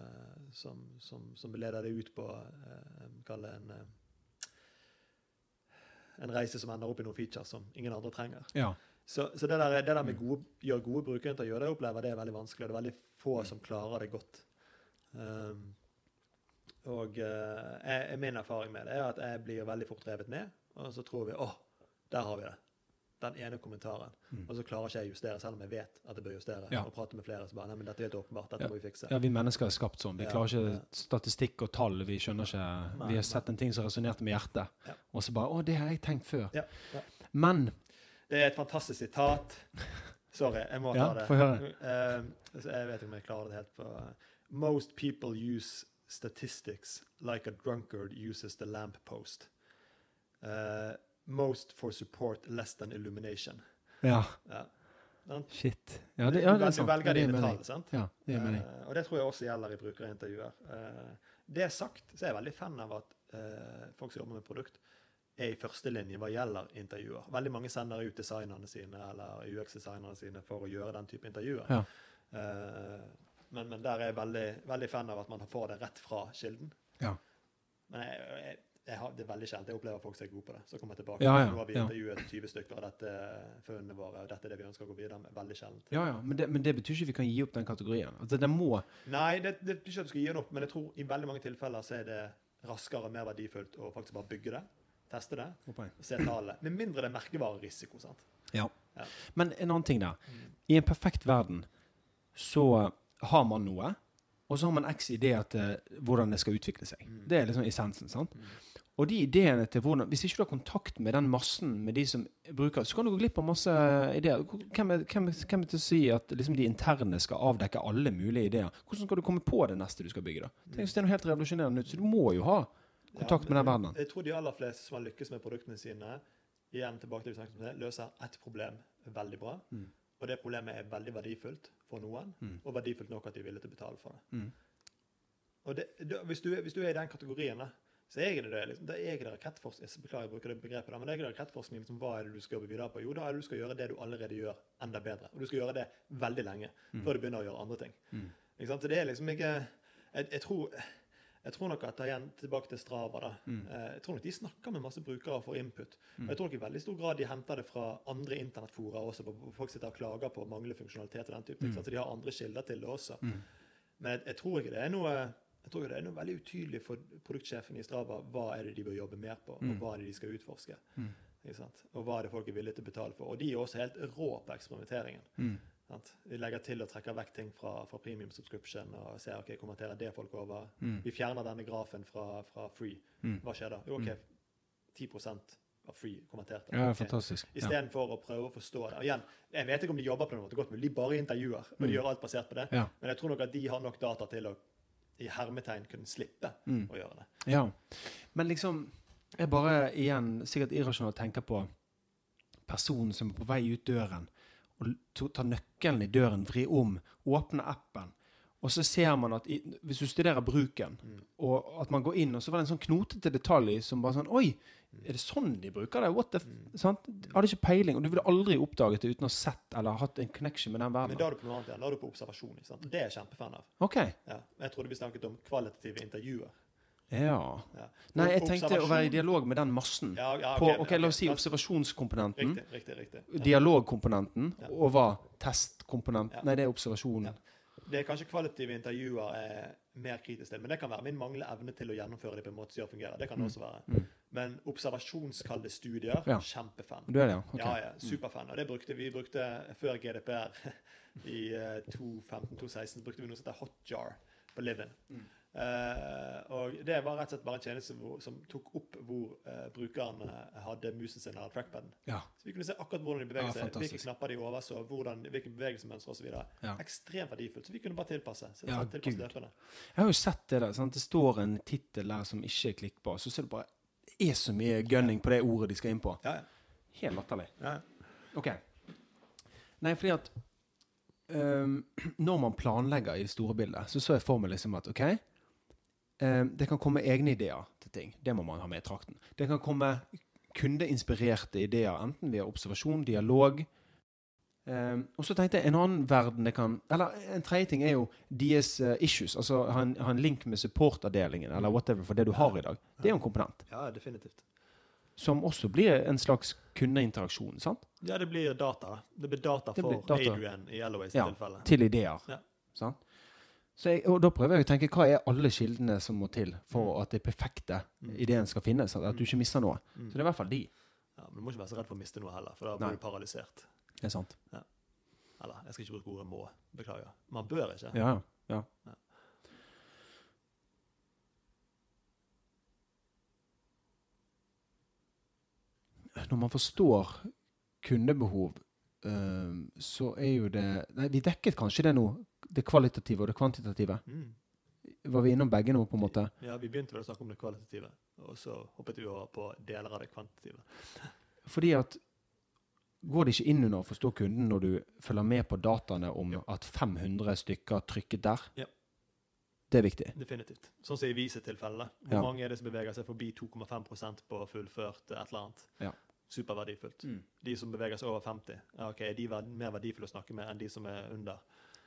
som, som, som leder deg ut på eh, Kall det en en reise som ender opp i noen features som ingen andre trenger. Ja. Så, så det, der, det der med Mm. gode, gjør gode brukerintervjuer, det opplever det er veldig vanskelig. og Det er veldig få Mm. som klarer det godt. Um, og uh, jeg, min erfaring med det er at jeg blir veldig fort revet med, og så tror vi åh, der har vi det. Den ene kommentaren. Mm. Og så klarer ikke jeg å justere, selv om jeg vet at jeg bør justere. Ja. Og prate med flere som bare Nei, men dette er helt åpenbart. Dette Ja. må vi fikse. ja, vi mennesker er skapt sånn. Vi Ja, klarer ikke statistikk og tall. Vi skjønner ikke Nei, Vi har sett en ting som resonnerte med hjertet, og så bare Å, det har jeg tenkt før. Men Det er et fantastisk sitat. Sorry, jeg må ta det. få høre. Uh, jeg vet ikke om jeg klarer det helt på Most people use statistics like a drunkard uses the lamp post. Uh, most for support, less than illumination. Ja. Ja. Shit. Ja, det, ja, det er sant. du velger Ja, det dine tall, sant? Ja, det er mening. Uh, og det tror jeg også gjelder i brukerintervjuer. Uh, det sagt, så er jeg veldig fan av at uh, folk som jobber med produkt, er i førstelinje hva gjelder intervjuer. Veldig mange sender ut designerne sine eller UX-designerne sine for å gjøre den type intervjuer. Ja. Uh, men, men der er jeg veldig, veldig fan av at man får det rett fra kilden. Ja. Men jeg, jeg har, det er veldig sjelden jeg opplever folk som er gode på det. Så kommer jeg tilbake. Ja, ja, Nå har vi ja. intervjuet 20 stykker, av dette funnene våre, og dette er det vi ønsker å gå videre med. Veldig sjeldent. Ja, ja, men det, men det betyr ikke vi kan gi opp den kategorien. Altså, det må Nei, det, det betyr ikke at du skal gi den opp, men jeg tror i veldig mange tilfeller så er det raskere og mer verdifullt å faktisk bare bygge det, teste det, og se tallene. Med mindre det er merkevarerisiko. sant? Ja. Ja. Men en annen ting der. I en perfekt verden så har man noe, og så har man x ideer til hvordan det skal utvikle seg. Mm. Det er liksom essensen. sant? Og de ideene til hvordan Hvis ikke du har kontakt med den massen med de som bruker, så kan du gå glipp av masse ideer. Hvem er, hvem, hvem er til å si at liksom de interne skal avdekke alle mulige ideer? Hvordan skal du komme på det neste du skal bygge? da? Tenk hvis det er noe helt revolusjonerende nytt, så du må jo ha kontakt med den verdenen. Jeg tror de aller fleste som har lykkes med produktene sine, igjen tilbake til det vi snakket om det, løser ett problem veldig bra. Mm. Og det problemet er veldig verdifullt for noen, Mm. og verdifullt nok at de er villige til å betale for det. Mm. Og det, hvis, du, hvis du er i den kategorien, da, så er det det. Liksom, det er det rakettforskning. Jeg beklager, jeg bruker det begrepet, da, men det er det rakettforskning. Liksom, hva er det du skal jobbe videre på? Jo, da er det du skal gjøre det du allerede gjør, enda bedre. Og du skal gjøre det veldig lenge før du begynner å gjøre andre ting. Mm. Ikke sant? Så det er liksom ikke Jeg, jeg tror jeg tror nok at igjen tilbake til Strava da, Mm. eh, jeg tror nok de snakker med masse brukere for input. Og jeg tror nok i veldig stor grad de henter det fra andre internettfora også, hvor folk sitter og klager på manglende funksjonalitet og den type. Mm. Så de har andre kilder til det også. Mm. Men jeg, jeg tror ikke det er noe jeg tror jo det er noe veldig utydelig for produktsjefen i Strava hva er det de bør jobbe mer på, og Mm. hva er det de skal utforske. Mm. Og hva er det folk er villige til å betale for. Og de er også helt rå på eksperimenteringen. Mm. Sant? De legger til og trekker vekk ting fra, fra premium subscription og ser ok, kommenterer det folk over. Mm. Vi fjerner denne grafen fra, fra free. Mm. Hva skjer da? Jo, ok, 10% av free kommenterte. Ja, Ok. fantastisk. Ja. Istedenfor å prøve å forstå det. Og igjen, Jeg vet ikke om de jobber på den måten godt, men de bare intervjuer. Og de Mm. gjør alt basert på det. Ja. Men jeg tror nok at de har nok data til å i hermetegn kunne slippe Mm. å gjøre det. Ja. Men liksom Jeg bare igjen sikkert irrasjonalt tenker på personen som er på vei ut døren, og tar nøkkelen i døren, vri om, åpne appen, og så ser man at i, Hvis du studerer bruken, Mm. og at man går inn, og så var det en sånn knotete detalj som bare sånn Oi, er det sånn de bruker det? What the f Mm. sant? Hadde ikke peiling, og du ville aldri oppdaget det uten å ha sett eller hatt en connection med den Men verdenen. da er du på noe annet igjen. Da er du på observasjon. Sant? Det er jeg kjempefan av. Okay. Ja. Jeg trodde vi snakket om kvalitative intervjuer. Ja. Ja. Nei, jeg tenkte å være i dialog med den massen. Ja, ja, På, ok, La oss si observasjonskomponenten. Riktig, riktig. riktig. Dialogkomponenten og hva? Testkomponent Ja. Nei, det er observasjon. Det er kanskje kvalitative intervjuer er mer kritisk til, men det kan være min manglende evne til å gjennomføre det på en måte som gjør fungerer. Det kan det også være. Mm. Men observasjonskalde studier, Ja. kjempefan. Du er det, ja? Ok. Ja, ja, superfan. Og det brukte vi brukte før GDPR i eh, 2015-2016 brukte vi noe som heter Hotjar på Livin. Mm. Eh, og det var rett og slett bare en tjeneste som tok opp hvor eh, brukeren eh, hadde musen sin eller trackpaden. Ja. Så vi kunne se akkurat hvordan de beveget Ja, seg, fantastisk. hvilke knapper de overså, hvordan, hvilke bevegelsesmønstre osv. Ja. Ekstremt verdifullt. Så vi kunne bare tilpasse. Så Ja, tilpasse løpende. Jeg har jo sett det der. Sant? Det står en tittel der som ikke er klikkbar. Så ser du bare det er så mye gunning på det ordet de skal inn på. Ja, ja. Helt latterlig. ja. OK. Nei, fordi at um, Når man planlegger i store bildet, så så jeg for meg liksom at OK Det kan komme egne ideer til ting. Det må man ha med i trakten. Det kan komme kundeinspirerte ideer, enten via observasjon, dialog. Ehm, og så tenkte jeg en annen verden det kan Eller en tredje ting er jo deres eh, issues. Altså ha en, ha en link med supportavdelingen eller whatever for det du har i dag. Det er jo en komponent. ja, definitivt. Som også blir en slags kundeinteraksjon. sant? Ja, det blir data. Det blir data Det for blir data. Adrian i Elloways Ja. tilfelle. til ideer. Ja. Sant? Så jeg, og da prøver jeg å tenke hva er alle kildene som må til for at det perfekte Mm. ideen skal finnes? At du ikke mister noe. Mm. Så det er i hvert fall de. Ja, men du må ikke være så redd for å miste noe heller, for da Nei. blir du paralysert. Det er sant. Eller, jeg skal ikke bruke ordet må. Beklager. Man bør ikke. Ja, ja. ja. Ja. Når man forstår kundebehov, så er jo det Nei, vi dekket kanskje det nå, det kvalitative og det kvantitative. Mm. var vi innom begge nå, på en måte? Ja, Vi begynte vel å snakke om det kvalitative, og så hoppet vi over på deler av det kvantitative. Fordi at Går det ikke inn under å forstå kunden når du følger med på dataene om Ja. at 500 stykker trykket der? Ja. Det er viktig. Definitivt. Sånn som i Vise-tilfellene. Hvor Ja. mange er det som beveger seg forbi 2,5% på fullført et eller annet? Ja. Superverdifullt. De som beveger seg over 50, ja, ok, er de mer verdifulle å snakke med enn de som er under?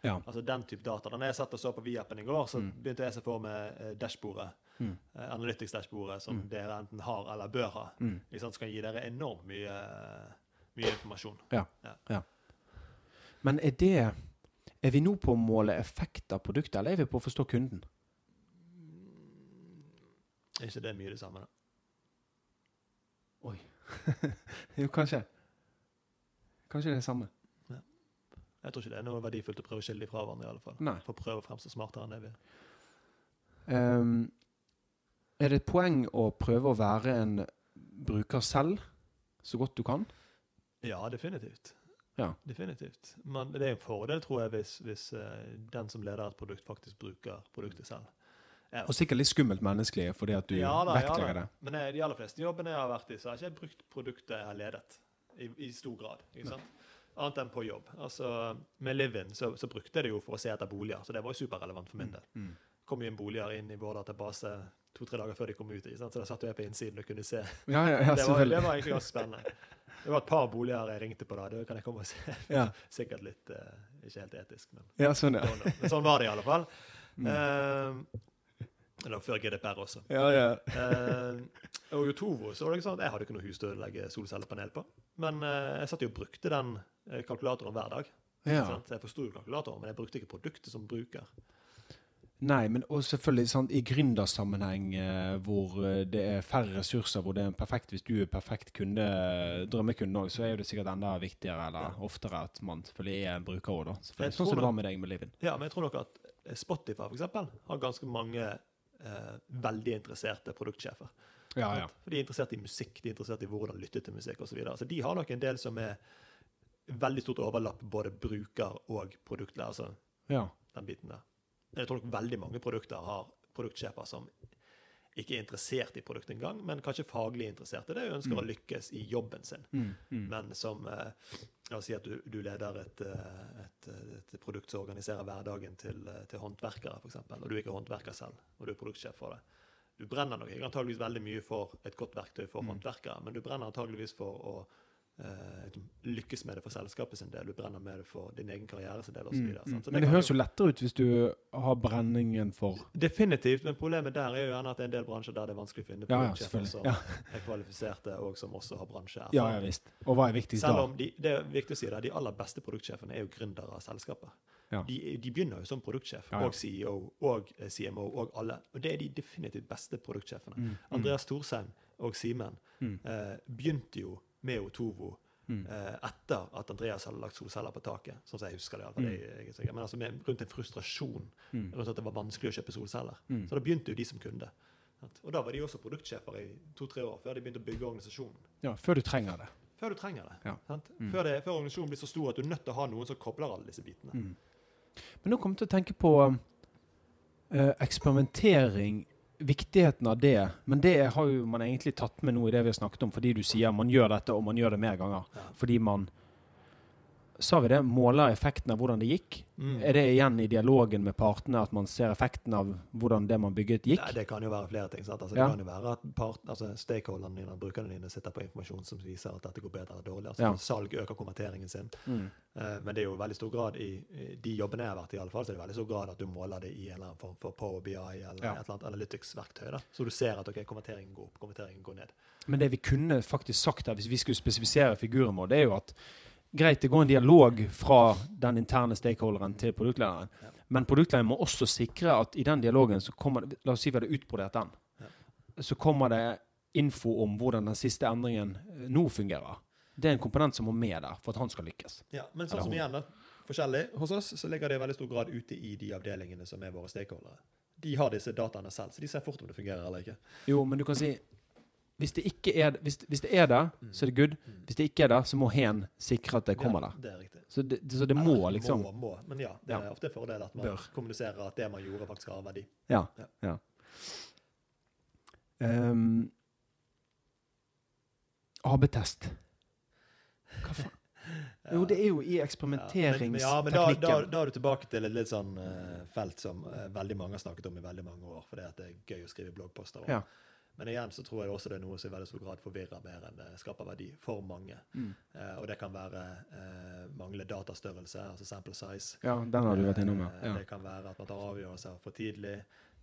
Ja. Altså den type data. Da jeg satt og så på Vi-appen i går, så Mm. begynte jeg å se for meg eh, dashbordet. Mm. eh, Analytics-dashbordet som Mm. dere enten har eller bør ha. Mm. Liksom? Som kan gi dere enormt mye, mye informasjon. ja, ja Men er det Er vi nå på å måle effekt av produktet, eller er vi på å forstå kunden? Er ikke det mye det samme? da? Oi. Jo, kanskje. Kanskje det er det samme. Jeg tror ikke det er noe verdifullt å prøve å skille de fra hverandre. i alle fall. Nei. For å prøve å fremstå smartere enn det vi er. Um, er det et poeng å prøve å være en bruker selv, så godt du kan? Ja, definitivt. Ja. Definitivt. Men det er en fordel, tror jeg, hvis, hvis eh, den som leder et produkt, faktisk bruker produktet selv. Ja. Og sikkert litt skummelt menneskelig, fordi at du Ja da, vektlegger ja, det. Men jeg, de aller fleste jobbene jeg har vært i, så har jeg ikke brukt produktet jeg har ledet. I, i stor grad. ikke sant? Annet enn på jobb. Altså, Med Livin så, så brukte jeg det jo for å se etter boliger, så det var jo superrelevant for min del. Mm. kom jo inn boliger inn i vår database to-tre dager før de kom ut. sant? Så da satt jeg på innsiden og kunne se. Ja, ja, ja, det, var, det var egentlig ganske spennende. Det var et par boliger jeg ringte på da. Det kan jeg komme og se. Ja. Sikkert litt uh, ikke helt etisk, men, ja, sånn, sånn, men sånn var det i alle fall. Mm. Uh, var før GDPR også. Ja, ja. Eh, og i Otovo så var det ikke sånn at jeg hadde ikke noe hus til å legge solcellepanel på. Men eh, jeg satt jo og brukte den kalkulatoren hver dag. ja. Jeg forsto jo kalkulatoren, men jeg brukte ikke produktet som bruker. Nei, men og selvfølgelig sant, i gründersammenheng eh, hvor eh, det er færre ressurser, hvor det er en perfekt Hvis du er perfekt kunde, drømmekunde òg, så er jo det sikkert enda viktigere eller oftere at man selvfølgelig er en bruker òg, da. Sånn som det- var med deg med Livin. Ja, men jeg tror nok at eh, Spotify eksempel, har ganske mange eh, veldig interesserte produktsjefer. Ja, ja. For De er interessert i musikk, de er interessert i hvordan lytte til musikk osv. Så videre. så de har nok en del som er veldig stort overlapp både bruker og produktleder. Altså ja. den biten der. Jeg tror nok veldig mange produkter har produktsjefer som ikke er interessert i produktet engang, men kanskje faglig interessert i det og ønsker å lykkes i jobben sin. Mm, mm. Men som eh, La oss si at du, du leder et, eh, et, et produkt som organiserer hverdagen til, eh, til håndverkere, f.eks., og du er ikke håndverker selv, og du er produktsjef for det. Du brenner nok antageligvis veldig mye for et godt verktøy for Mm. håndverkere, men du brenner antageligvis for å eh, lykkes med det for selskapet sin del. Du brenner med det for din egen karriere sin del osv. Mm, mm. Men det høres jo lettere ut hvis du har brenningen for Definitivt, men problemet der er jo gjerne at det er en del bransjer der det er vanskelig å finne Ja, ja, som Ja, er kvalifiserte, og som også har bransjeerfaring. ja, ja visst. Og hva er viktigst Selv da? om de, det er viktig å si det, de aller beste produktsjefene er jo gründere av selskapet. Ja. De, de begynner jo som produktsjef, og CEO, og eh, CMO, og alle. Og det er de definitivt beste produktsjefene. Mm, mm, Andreas Thorsheim og Simen Mm. eh, begynte jo med Otovo mm. eh, etter at Andreas hadde lagt solceller på taket. Sånn som jeg husker det. Mm. jeg er sikker. Men altså med, rundt en frustrasjon Mm. rundt at det var vanskelig å kjøpe solceller. Mm. Så da begynte jo de som kunde. sant? Og da var de også produktsjefer i to-tre år, før de begynte å bygge organisasjonen. Ja, før du trenger det. Før du trenger det. Ja. Mm. Før, det, før organisasjonen blir så stor at du er nødt til å ha noen som kobler alle disse bitene. Men nå kommer jeg til å tenke på eh, eksperimentering, viktigheten av det. Men det har jo man egentlig tatt med nå i det vi har snakket om, fordi du sier man gjør dette, og man gjør det mer ganger. Fordi man Sa vi det? Måler effekten av hvordan det gikk? Mm. Er det igjen i dialogen med partene at man ser effekten av hvordan det man bygget, gikk? Nei, det kan jo være flere ting. Altså, Ja. Det kan jo være at part, altså, stakeholderne dine, brukerne dine, sitter på informasjon som viser at dette går bedre eller dårlig. Altså, Ja. Salg øker konverteringen sin. Mm. Uh, men det er jo veldig stor grad i, i de jobbene jeg har vært i, i alle fall, så er det veldig stor grad at du måler det i en eller annen form for Power BI eller Ja. et eller annet analytics-verktøy. Så du ser at ok, konverteringen går opp, konverteringen går ned. Men det vi kunne faktisk sagt her, hvis vi skulle spesifisere figuren vår, det er jo at greit, det går en dialog fra den interne stakeholderen til produktlederen. Ja. Men produktlederen må også sikre at i den dialogen så kommer det La oss si vi hadde utbrodert den. Så kommer det info om hvordan den siste endringen eh, nå fungerer. Det er en komponent som må med der for at han skal lykkes. Ja, Men sånn som igjen da, forskjellig hos oss, så ligger det i veldig stor grad ute i de avdelingene som er våre stakeholdere. De har disse dataene selv, så de ser fort om det fungerer eller ikke. Jo, men du kan si Hvis det ikke er, hvis, hvis det er der, så er det good. Mm. Hvis det ikke er der, så må hen sikre at det kommer ja, der. Det. Så det, så det må Eller, liksom Må, må. Men ja, det er ofte en fordel at man Bør. kommuniserer at det man gjorde, faktisk har verdi. Ja. Ja. ja. Um, AB-test. Hva faen? Jo, det er jo i Ja, men, eksperimenteringsteknikken. ja, men da, da, da er du tilbake til et litt sånn eh, felt som eh, veldig mange har snakket om i veldig mange år, fordi at det er gøy å skrive bloggposter om. Ja. Men igjen så tror jeg også det er noe som i veldig stor grad forvirrer mer enn det skaper verdi for mange. Mm. Eh, og det kan være eh, manglende datastørrelse, altså sample size. ja, den har du vært innom, ja. Eh, ja. Det kan være at man tar avgjørelser for tidlig.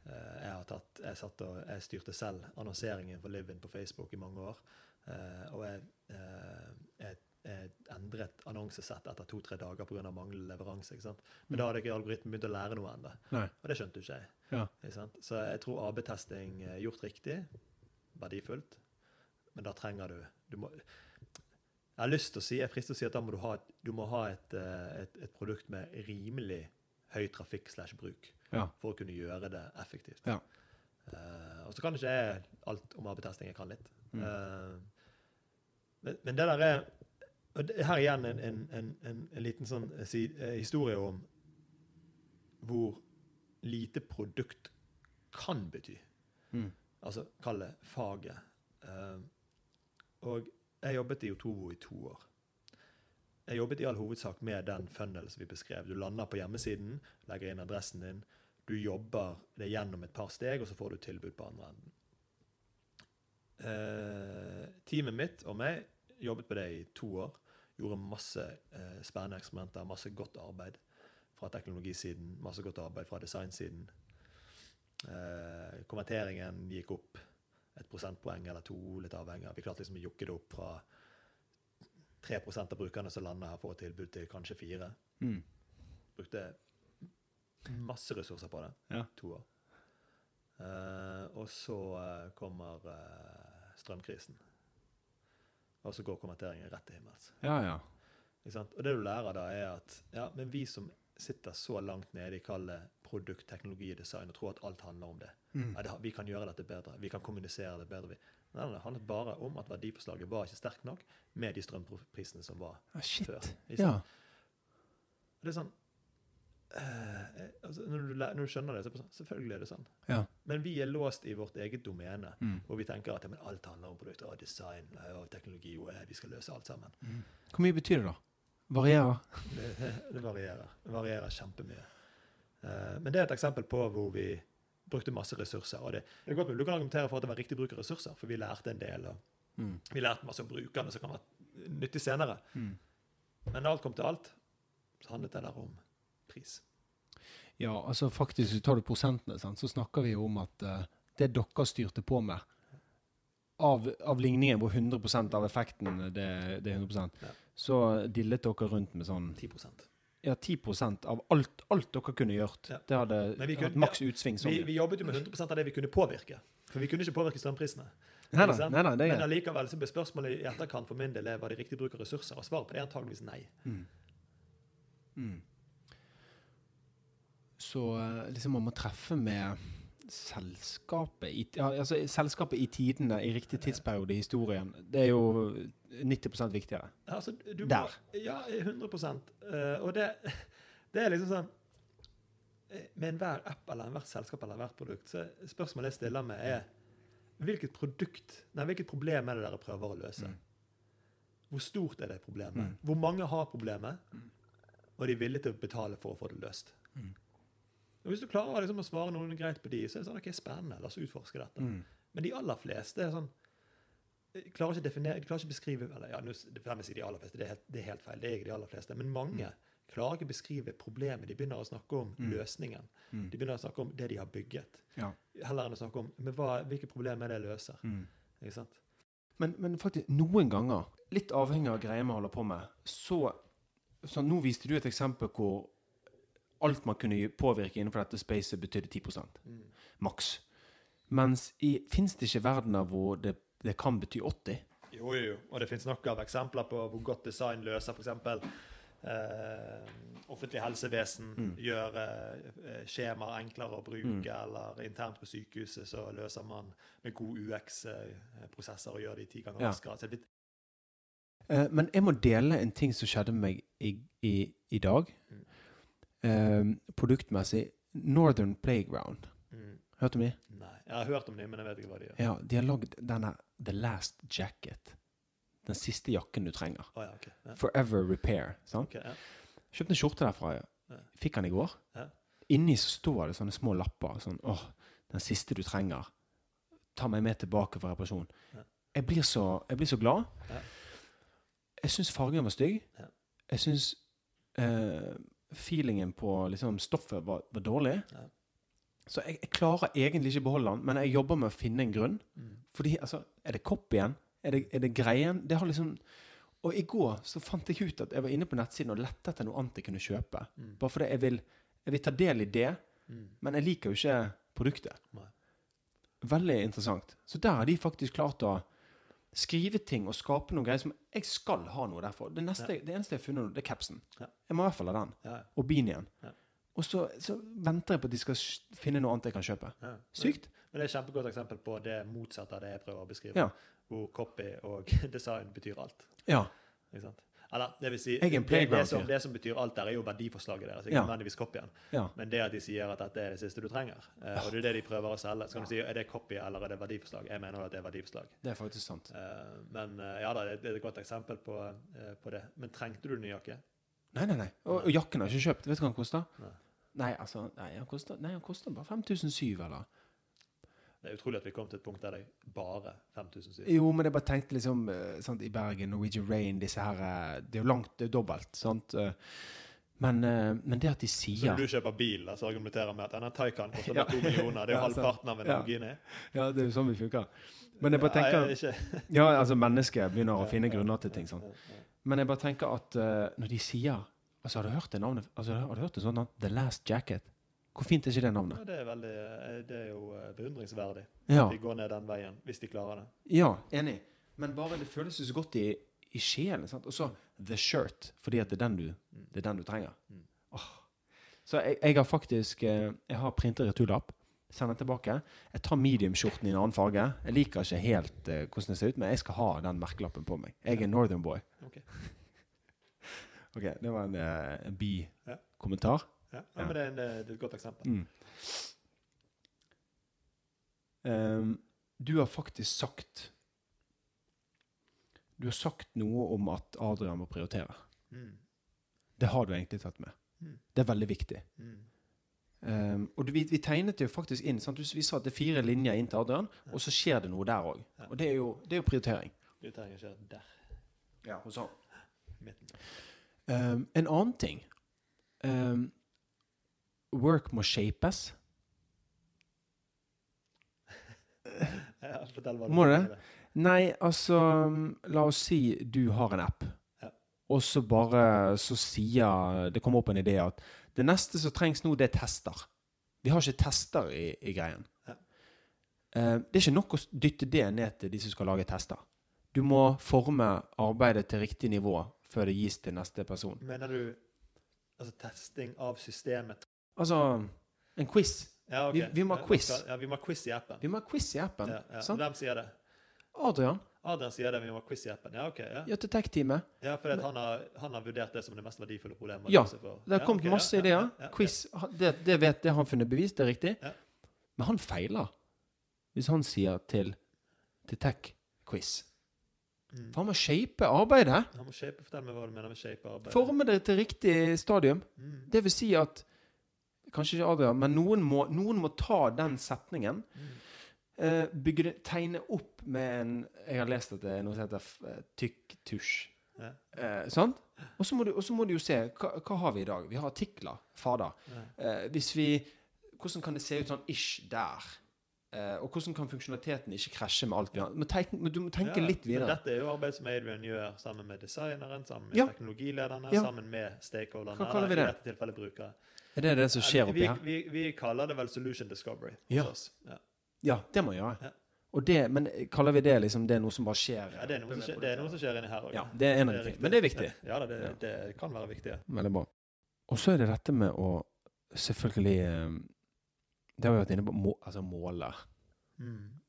Eh, jeg, har tatt, jeg, satt og, jeg styrte selv annonseringen for Livin på Facebook i mange år. Eh, og jeg, eh, jeg, jeg endret annonsesett etter to-tre dager pga. manglende leveranse. ikke sant? Men da hadde ikke algoritmen begynt å lære noe ennå. Og det skjønte jo ikke jeg. Ja. Ikke sant? Så jeg tror AB-testing eh, gjort riktig, verdifullt, men da trenger du, du må, Jeg har lyst til å si, jeg frister til å si at da må du ha, du må ha et, eh, et, et produkt med rimelig høy trafikk slash bruk Ja. for å kunne gjøre det effektivt. Ja. Uh, og så kan ikke jeg alt om AB-testing. Jeg kan litt. Mm. Uh, men, men det der er og Her igjen en, en, en, en, en liten sånn eh, eh, historie om hvor lite produkt kan bety. Mm. Altså, kall det faget. Uh, og jeg jobbet i Otovo i to år. Jeg jobbet i all hovedsak med den funnel som vi beskrev. Du lander på hjemmesiden, legger inn adressen din, du jobber det gjennom et par steg, og så får du tilbud på andre enden. Uh, teamet mitt og meg jobbet på det i to år. Gjorde masse eh, spennende eksperimenter, masse godt arbeid fra teknologisiden, masse godt arbeid fra designsiden. Eh, konverteringen gikk opp et prosentpoeng eller to, litt avhengig. av. Vi klarte liksom å jukke det opp fra 3% av brukerne som lander her, får tilbud til kanskje 4 Mm. Brukte masse ressurser på det. Ja. To år. Eh, og så eh, kommer eh, strømkrisen. Og så går konverteringen rett til himmels. ja, ja. Og det du lærer da, er at ja, men vi som sitter så langt nede i kallet produkt, teknologi og design og tror at alt handler om det. Mm. Ja, det vi kan gjøre dette bedre. Vi kan kommunisere det bedre. Vi. Nei, det handlet bare om at verdiforslaget var ikke sterkt nok med de strømprisene som var Ah, shit. før. Ikke Ja. Det er sånn eh, eh, altså, når, du, når du skjønner det, så er det sånn Selvfølgelig er det sånn. Ja. Men vi er låst i vårt eget domene, Mm. hvor vi tenker at ja, men alt handler om produkter og design og teknologi, og eh, vi skal løse alt sammen. Hvor mye betyr det, da? Varierer? Det, det varierer. Det varierer kjempemye. Uh, men det er et eksempel på hvor vi brukte masse ressurser. Og det, det er godt mulig du kan argumentere for at det var riktig bruk av ressurser, for vi lærte en del. og Mm. Vi lærte masse om brukerne som kan være nyttig senere. Mm. Men alt kom til alt, så handlet det der om pris. Ja, altså faktisk, tar du prosentene, sant, så snakker vi jo om at uh, det dere styrte på med, av, av ligningen hvor 100% av effekten det, det er 100 Ja. så dillet dere rundt med sånn 10% ja, 10% av alt, alt dere kunne gjort. Ja. Det hadde vi hatt kunne- maks utsving. Sånn. vi, vi jobbet jo med 100 av det vi kunne påvirke. For vi kunne ikke påvirke strømprisene. nei, nei, nei, det Men allikevel så ble spørsmålet i etterkant for min del var det riktig bruk av ressurser. Og svaret på det er antageligvis nei. mm. Mm. Så eh, liksom man må treffe med selskapet i, ja, altså, selskapet i tidene, i riktig tidsperiode i historien. Det er jo 90% viktigere. Altså, du må- Der. Ja, 100 Eh, Og det, det er liksom sånn eh, Med enhver app eller enhvert selskap eller hvert produkt, så spørsmålet jeg stiller meg, er hvilket produkt, nei, hvilket problem er det dere prøver å løse? Mm. Hvor stort er det problemet? Mm. Hvor mange har problemet, og de er villige til å betale for å få det løst? Mm. Og Hvis du klarer liksom, å svare noen greit på de, så er det sånn, ok, spennende, la oss utforske dette. Mm. Men de aller fleste er sånn klarer ikke definere, de klarer ikke beskrive eller ja, nå si de aller fleste, det er, helt, det er helt feil. Det er ikke de aller fleste. Men mange klarer ikke å beskrive problemet. De begynner å snakke om Mm. løsningen. Mm. De begynner å snakke om det de har bygget. Ja. Heller enn å snakke om men hva, hvilke problemer er det løser. Mm. Ikke sant? Men, men faktisk, noen ganger, litt avhengig av greia vi holder på med, så, så Nå viste du et eksempel hvor alt man kunne påvirke innenfor dette spacet, betydde 10 Mm. maks. Mens fins det ikke verdener hvor det, det kan bety 80? Jo, jo. Og det finnes nok av eksempler på hvor godt design løser f.eks. Uh, offentlig helsevesen Mm. gjør eh, eh, skjemaer enklere å bruke, Mm. eller internt på sykehuset så løser man med god UX-prosesser og gjør det i ti ganger raskere. Ja. Eh, men jeg må dele en ting som skjedde med meg i, i, i dag. Mm. Eh, produktmessig. Northern Playground. mm, du om de? Nei. Jeg har hørt om dem, men jeg vet ikke hva de gjør. Ja, de har lagd denne The Last Jacket. Den siste jakken du trenger. Oh, ja, okay. Ja. Forever Repair. Sant? Okay, ja. Kjøpte en skjorte derfra. Fikk den i går. Inni så står det sånne små lapper. Sånn åh, den siste du trenger. Ta meg med tilbake for reparasjon. Jeg, blir så, jeg blir så glad. Jeg syns fargen var stygg. Ja. Jeg syns eh, feelingen på liksom, stoffet var, var dårlig. Ja. Så jeg, jeg klarer egentlig ikke beholde den, men jeg jobber med å finne en grunn. Mm. Fordi, altså, er det kopp igjen? Er det, er det greien? Det har liksom Og i går så fant jeg ut at jeg var inne på nettsiden og lette etter noe annet jeg kunne kjøpe. Mm. Bare fordi jeg vil, jeg vil ta del i det, Mm. men jeg liker jo ikke produktet. Nei. Veldig interessant. Så der har de faktisk klart å skrive ting og skape noe greier som jeg skal ha noe derfor. Det, neste, det eneste jeg har funnet, det er capsen. Ja. Jeg må i hvert fall ha den. Og beanien. Ja. Og så, så venter jeg på at de skal finne noe annet jeg kan kjøpe. ja. Sykt. Men det er et kjempegodt eksempel på det motsatte av det jeg prøver å beskrive. Hvor copy og design betyr alt. Ja. Ikke sant? Eller, det vil si, det, det, som, det som betyr alt der, er jo verdiforslaget deres. Ikke Ja. nødvendigvis copyen. ja. Men det at de sier at dette er det siste du trenger, eh, og det er det de prøver å selge. Så kan du si, Er det copy eller er det verdiforslag? Jeg mener at det er verdiforslag. Det er faktisk sant. Eh, men eh, ja da, det det er et godt eksempel på, på det. Men trengte du ny jakke? Nei, nei, nei. Og, og jakken har jeg ikke kjøpt. Vet du hva den koster? Nei. Nei, altså, nei, den koster, nei, den koster bare 5007, eller? Det er utrolig at vi kom til et punkt der det er bare 5007. Jo, men jeg bare tenkte liksom eh, sant, I Bergen, Norwegian Rain, disse her eh, Det er jo langt, det er dobbelt, sant? Eh, Men, men det at de Så sier når du kjøper bil, så argumenterer med at denne Taycan koster Ja. to millioner. Det er jo Ja, halvparten av en Ja. Lamborghini. Ja, det er jo sånn vi funker. Men jeg bare tenker. Ja, altså, mennesket begynner å finne grunner til ting. sånn. Men jeg bare tenker at når de sier Altså, har du hørt det navnet? Altså, har du hørt det sånn? The Last Jacket? Hvor fint er ikke det navnet? Ja, det er veldig eh, Det er jo eh, beundringsverdig. Ja. At de går ned den veien, hvis de klarer det. Ja, enig. Men bare det føles jo så godt i, i sjelen. Og så The Shirt, fordi at det er den du, det er den du trenger. Mm. Oh. Så jeg, jeg har faktisk eh, Jeg har printet returlapp. Sender tilbake. Jeg tar medium-skjorten i en annen farge. Jeg liker ikke helt uh, hvordan det ser ut, men jeg skal ha den merkelappen på meg. Jeg er Northern Boy. Ok. okay Det var en, Ja. bi-kommentar. Ja, ja, Ja. men det er, en, eh, det er et godt eksempel. Mm. Um, du har faktisk sagt Du har sagt noe om at Adrian må prioritere. Mm. Det har du egentlig tatt med. Mm. Det er veldig viktig. Mm. Ehm, og vi, vi tegnet det jo faktisk inn. Sant? Vi sa at det er fire linjer inn til Adrian, og så skjer det noe der òg. Ja. Og det er, jo, det er jo prioritering. Prioriteringen skjer der. Ja, hos han. Ehm, en annen ting Ehm, Work må shapes. Ja, fortell hva du Må det? Nei, altså La oss si du har en app, Ja. og så bare så sier Det kommer opp en idé at det neste som trengs nå, det er tester. Vi har ikke tester i, i greien. Ja. Eh, det er ikke nok å dytte det ned til de som skal lage tester. Du må forme arbeidet til riktig nivå før det gis til neste person. Mener du altså testing av systemet? Altså en quiz. Ja, okay. Vi- vi må ha quiz. Ja, vi må ha quiz i appen. Vi må ha quiz i appen. Ja, ja. sant? Hvem sier det? Adrian, Adrian sier det, vi må ha quiz i appen. Ja, ok. Ja, ja, til tech-teamet. ja for han, har, han har vurdert det som det mest verdifulle problemet. Ja, Det har Ja, kommet ok, masse ideer. Quiz, det, det vet det har han funnet bevis, det er riktig. Ja. Men han feiler hvis han sier til, til tech-quiz. Mm. For han må shape arbeidet. Han må shape, Fortell meg hva du mener med shape arbeidet. Forme det til riktig stadium. Mm. Det vil si at Kanskje ikke Adrian, men noen må, noen må ta den setningen. Mm. Eh, bygge tegne opp med en Jeg har lest at det er noe som heter eh, tykk tusj. Ja. Eh, sant? Og så må, du- og så må du jo se hva, hva har vi i dag. Vi har artikler. Fader. Ja. Eh, hvis vi Hvordan kan det se ut sånn ish der? Eh, og hvordan kan funksjonaliteten ikke krasje med alt vi har? Du må tenke, du må tenke Ja, litt videre. Dette er jo arbeid som Adrian gjør sammen med designeren, sammen med teknologilederne, sammen med stakeholderne. Hva kaller vi det? I dette tilfellet brukere. Er det det som skjer oppi her? vi, vi kaller det vel solution discovery Ja. oss. Ja. Ja, det må vi gjøre. Ja. Det, men kaller vi det liksom det er noe som bare skjer? Ja, det er noe som skjer, det noe som skjer inni her òg. Ja, det er en av de tingene. Men det er viktig. Ja, det, Ja. det kan være viktig. ja. Veldig bra. Og så er det dette med å selvfølgelig eh, Det har vi vært inne på. Må, altså måle. Mm.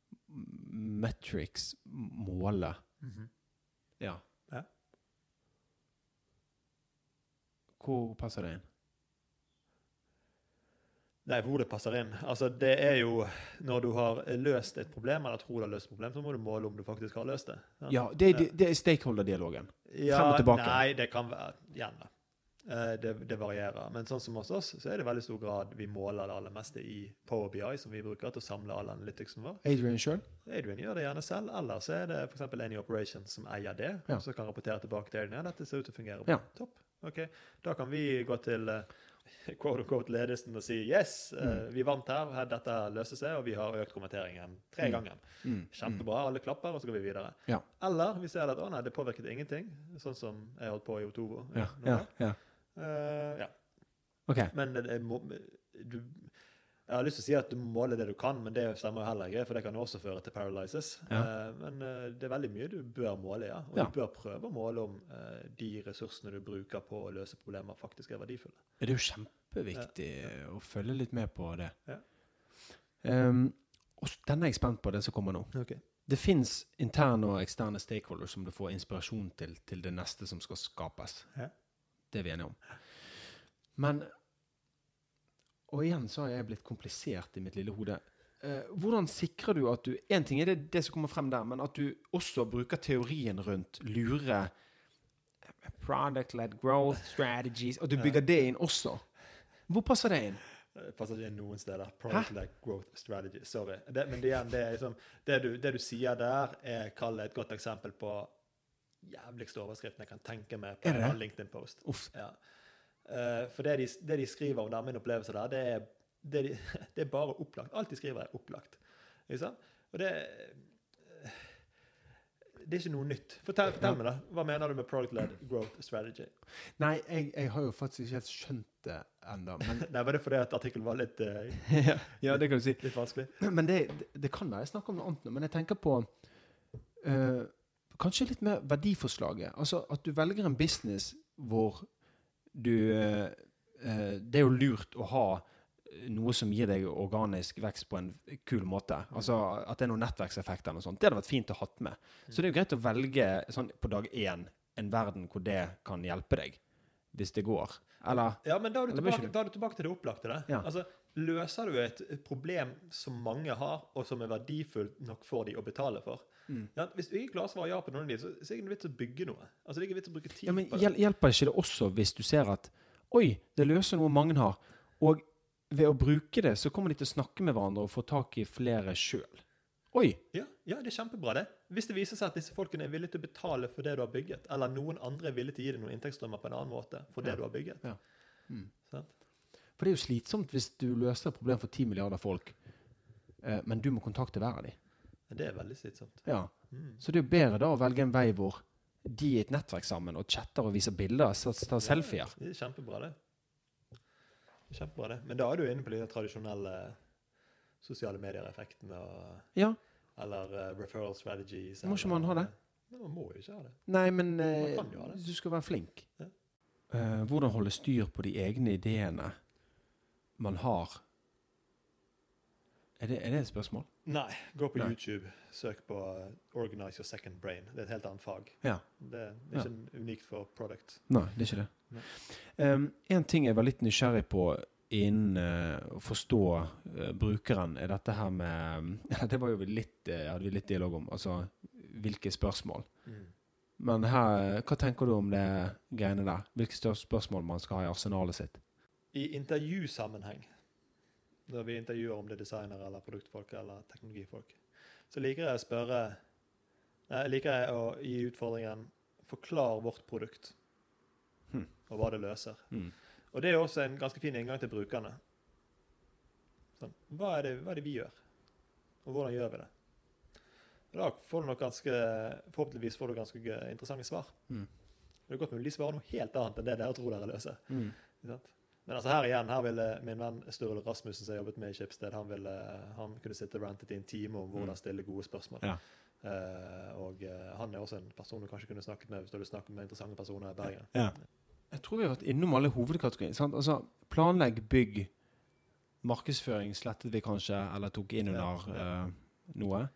Metrics. Måle. Mhm. Ja. Ja. Hvor passer det inn? Nei, hvor det passer inn. Altså, det er jo Når du har løst et problem, eller tror du har løst et problem, så må du måle om du faktisk har løst det. Ja, Ja, det, er- det er stakeholder-dialogen. Ja, frem og tilbake. Nei, det kan være Igjen, da. Eh, Det, det varierer. Men sånn som hos oss, så er det veldig stor grad vi måler det aller meste i Power BI, som vi bruker til å samle all analyticsen vår. Adrian sjøl? Adrian gjør det gjerne selv, eller så er det f.eks. Any Operations som eier det, Ja. og så kan rapportere tilbake til Adrian. Dette ser ut til å fungere. Ja. Topp. Ok, Da kan vi gå til eh, quote unquote ledelsen og si yes, eh, Mm. vi vant her, her, dette løser seg, og vi har økt kommenteringen tre Mm. ganger. Mm. Kjempebra, alle klapper, og så går vi videre. Ja. Eller vi ser at å nei, det påvirket ingenting, sånn som jeg holdt på i Otovo. Ja, ja. Eh, ja. OK. Men må, du, jeg har lyst til å si at du måler måle det du kan, men det stemmer jo heller ikke, for det kan jo også føre til paralysis. Ja. Eh, men eh, det er veldig mye du bør måle, ja. Og Ja. du bør prøve å måle om eh, de ressursene du bruker på å løse problemer, faktisk er verdifulle. Det er jo kjempeviktig å følge litt med på det. Ja. Um, og s- er jeg spent på, det som kommer nå. Det fins interne og eksterne stakeholders som du får inspirasjon til til det neste som skal skapes. Ja. Det er vi enige om. Men Og igjen så har jeg blitt komplisert i mitt lille hode. Eh, hvordan sikrer du at du En ting er det, det som kommer frem der, men at du også bruker teorien rundt lure eh, Product-led growth strategies, og du bygger det inn også. Hvor passer det inn? Det passer ikke inn noen steder. Product-led growth strategy. Sorry. Det, men det, igjen, det, liksom, det, du, det du sier der, er kall et godt eksempel på jævligste overskriften jeg kan tenke meg på en? LinkedIn-post. Ja. Eh, for det de, det de skriver om der, min opplevelse der, det er, det, de, det er bare opplagt. Alt de skriver, er opplagt. Sant? Og det det er ikke noe nytt. Fortell, fortell meg, da. Hva mener du med product-led growth strategy? Nei, jeg, jeg har jo faktisk ikke helt skjønt det ennå. Men Nei, Var det fordi at artikkelen var litt, uh, ja, ja, det kan du si. litt vanskelig? Men det, det, det kan være jeg snakker om noe annet nå. Men jeg tenker på uh, kanskje litt mer verdiforslaget. Altså at du velger en business hvor du eh, eh, Det er jo lurt å ha noe som gir deg organisk vekst på en kul måte. Altså At det er noen nettverkseffekter eller noe sånt. Det hadde vært fint å hatt med. Så det er jo greit å velge sånn på dag én en verden hvor det kan hjelpe deg. Hvis det går. Eller Ja, men da er du tilbake, da er du tilbake til det opplagte. Det. Ja. Altså, løser du et problem som mange har, og som er verdifullt nok for de å betale for Mm. ja, Hvis du ikke klarer å svare ja på noen av de, så, så er det ikke vits å bygge noe. Altså, det er ikke vits å bruke tid Ja, men på det. hjel Hjelper ikke det også hvis du ser at Oi, det løser noe mange har. Og ved å bruke det, så kommer de til å snakke med hverandre og få tak i flere sjøl. Oi! Ja, ja, det er kjempebra, det. Hvis det viser seg at disse folkene er villige til å betale for det du har bygget, eller noen andre er villige til å gi deg noen inntektsstrømmer på en annen måte for det Ja. du har bygget. Ja. Mm. Sånn? For det er jo slitsomt hvis du løser et problem for 10 milliarder folk, eh, men du må kontakte hver av dem. Det er veldig slitsomt. Ja. Mm. Så det er jo bedre da å velge en vei hvor de i et nettverk sammen og chatter og viser bilder, og tar selfier. Det er kjempebra, det. kjempebra, det. Men da er du inne på de tradisjonelle sosiale medier-effektene og Ja. Eller uh, referral strategies. Må ikke man ha det? Men man må jo ikke ha det. Nei, men eh, det. du skal være flink. Ja. Uh, hvordan holde styr på de egne ideene man har. Er det, er det et spørsmål? Nei, gå på Nei. YouTube, søk på eh, 'Organize your second brain'. Det er et helt annet fag. Ja. Det er ikke unikt for product. Nei, det er ikke det. Um, en ting jeg var litt nysgjerrig på innen eh, å forstå uh, brukeren, er dette her med Det var jo litt, eh, hadde vi litt dialog om. Altså hvilke spørsmål. Men her, hva tenker du om det greiene der? Hvilke spørsmål man skal ha i arsenalet sitt? I intervjusammenheng, når vi intervjuer om det er designere eller produktfolk eller teknologifolk, så liker jeg å spørre Nei, liker jeg å gi utfordringen 'forklar vårt produkt', Hm. og hva det løser. Mm. Og det er også en ganske fin inngang til brukerne. Sånn, hva, er det, hva er det vi gjør, og hvordan gjør vi det? Og da får du nok ganske, forhåpentligvis får du ganske interessante svar. Mm. Det er godt mulig de svarer noe helt annet enn det dere tror dere løser. Mm. Ikke sant? Men altså her igjen, her ville min venn Sturle Rasmussen som jeg jobbet med i Skipsted, han, ville, han kunne sitte rantet i en time om hvordan stille gode spørsmål. Ja. Uh, og uh, han er også en person du kanskje kunne snakket med hvis du hadde snakket med interessante personer i Bergen. Ja. Jeg tror vi har vært innom alle hovedkategorier. Sant? Altså, planlegg, bygg, markedsføring slettet vi kanskje, eller tok inn under Ja, eh, noe.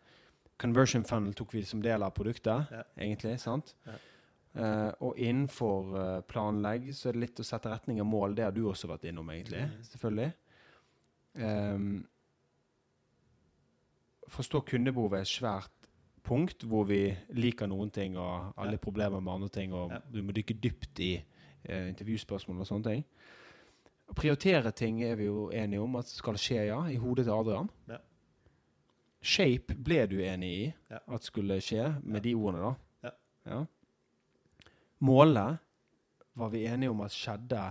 Conversion funnel tok vi som del av produktet, Ja. egentlig. sant? Ja. Eh, og innenfor uh, planlegg så er det litt å sette retning og mål. Det har du også vært innom, egentlig. Selvfølgelig. Um, forstå kundebehovet er et svært punkt hvor vi liker noen ting og alle Ja. problemer med andre ting, og Ja. du må dykke dypt i uh, intervjuspørsmål og sånne ting. Å prioritere ting er vi jo enige om at skal skje, ja, i hodet til Adrian. Ja. Shape ble du enig i at skulle skje, med de ordene, da. Ja. Målet var vi enige om at skjedde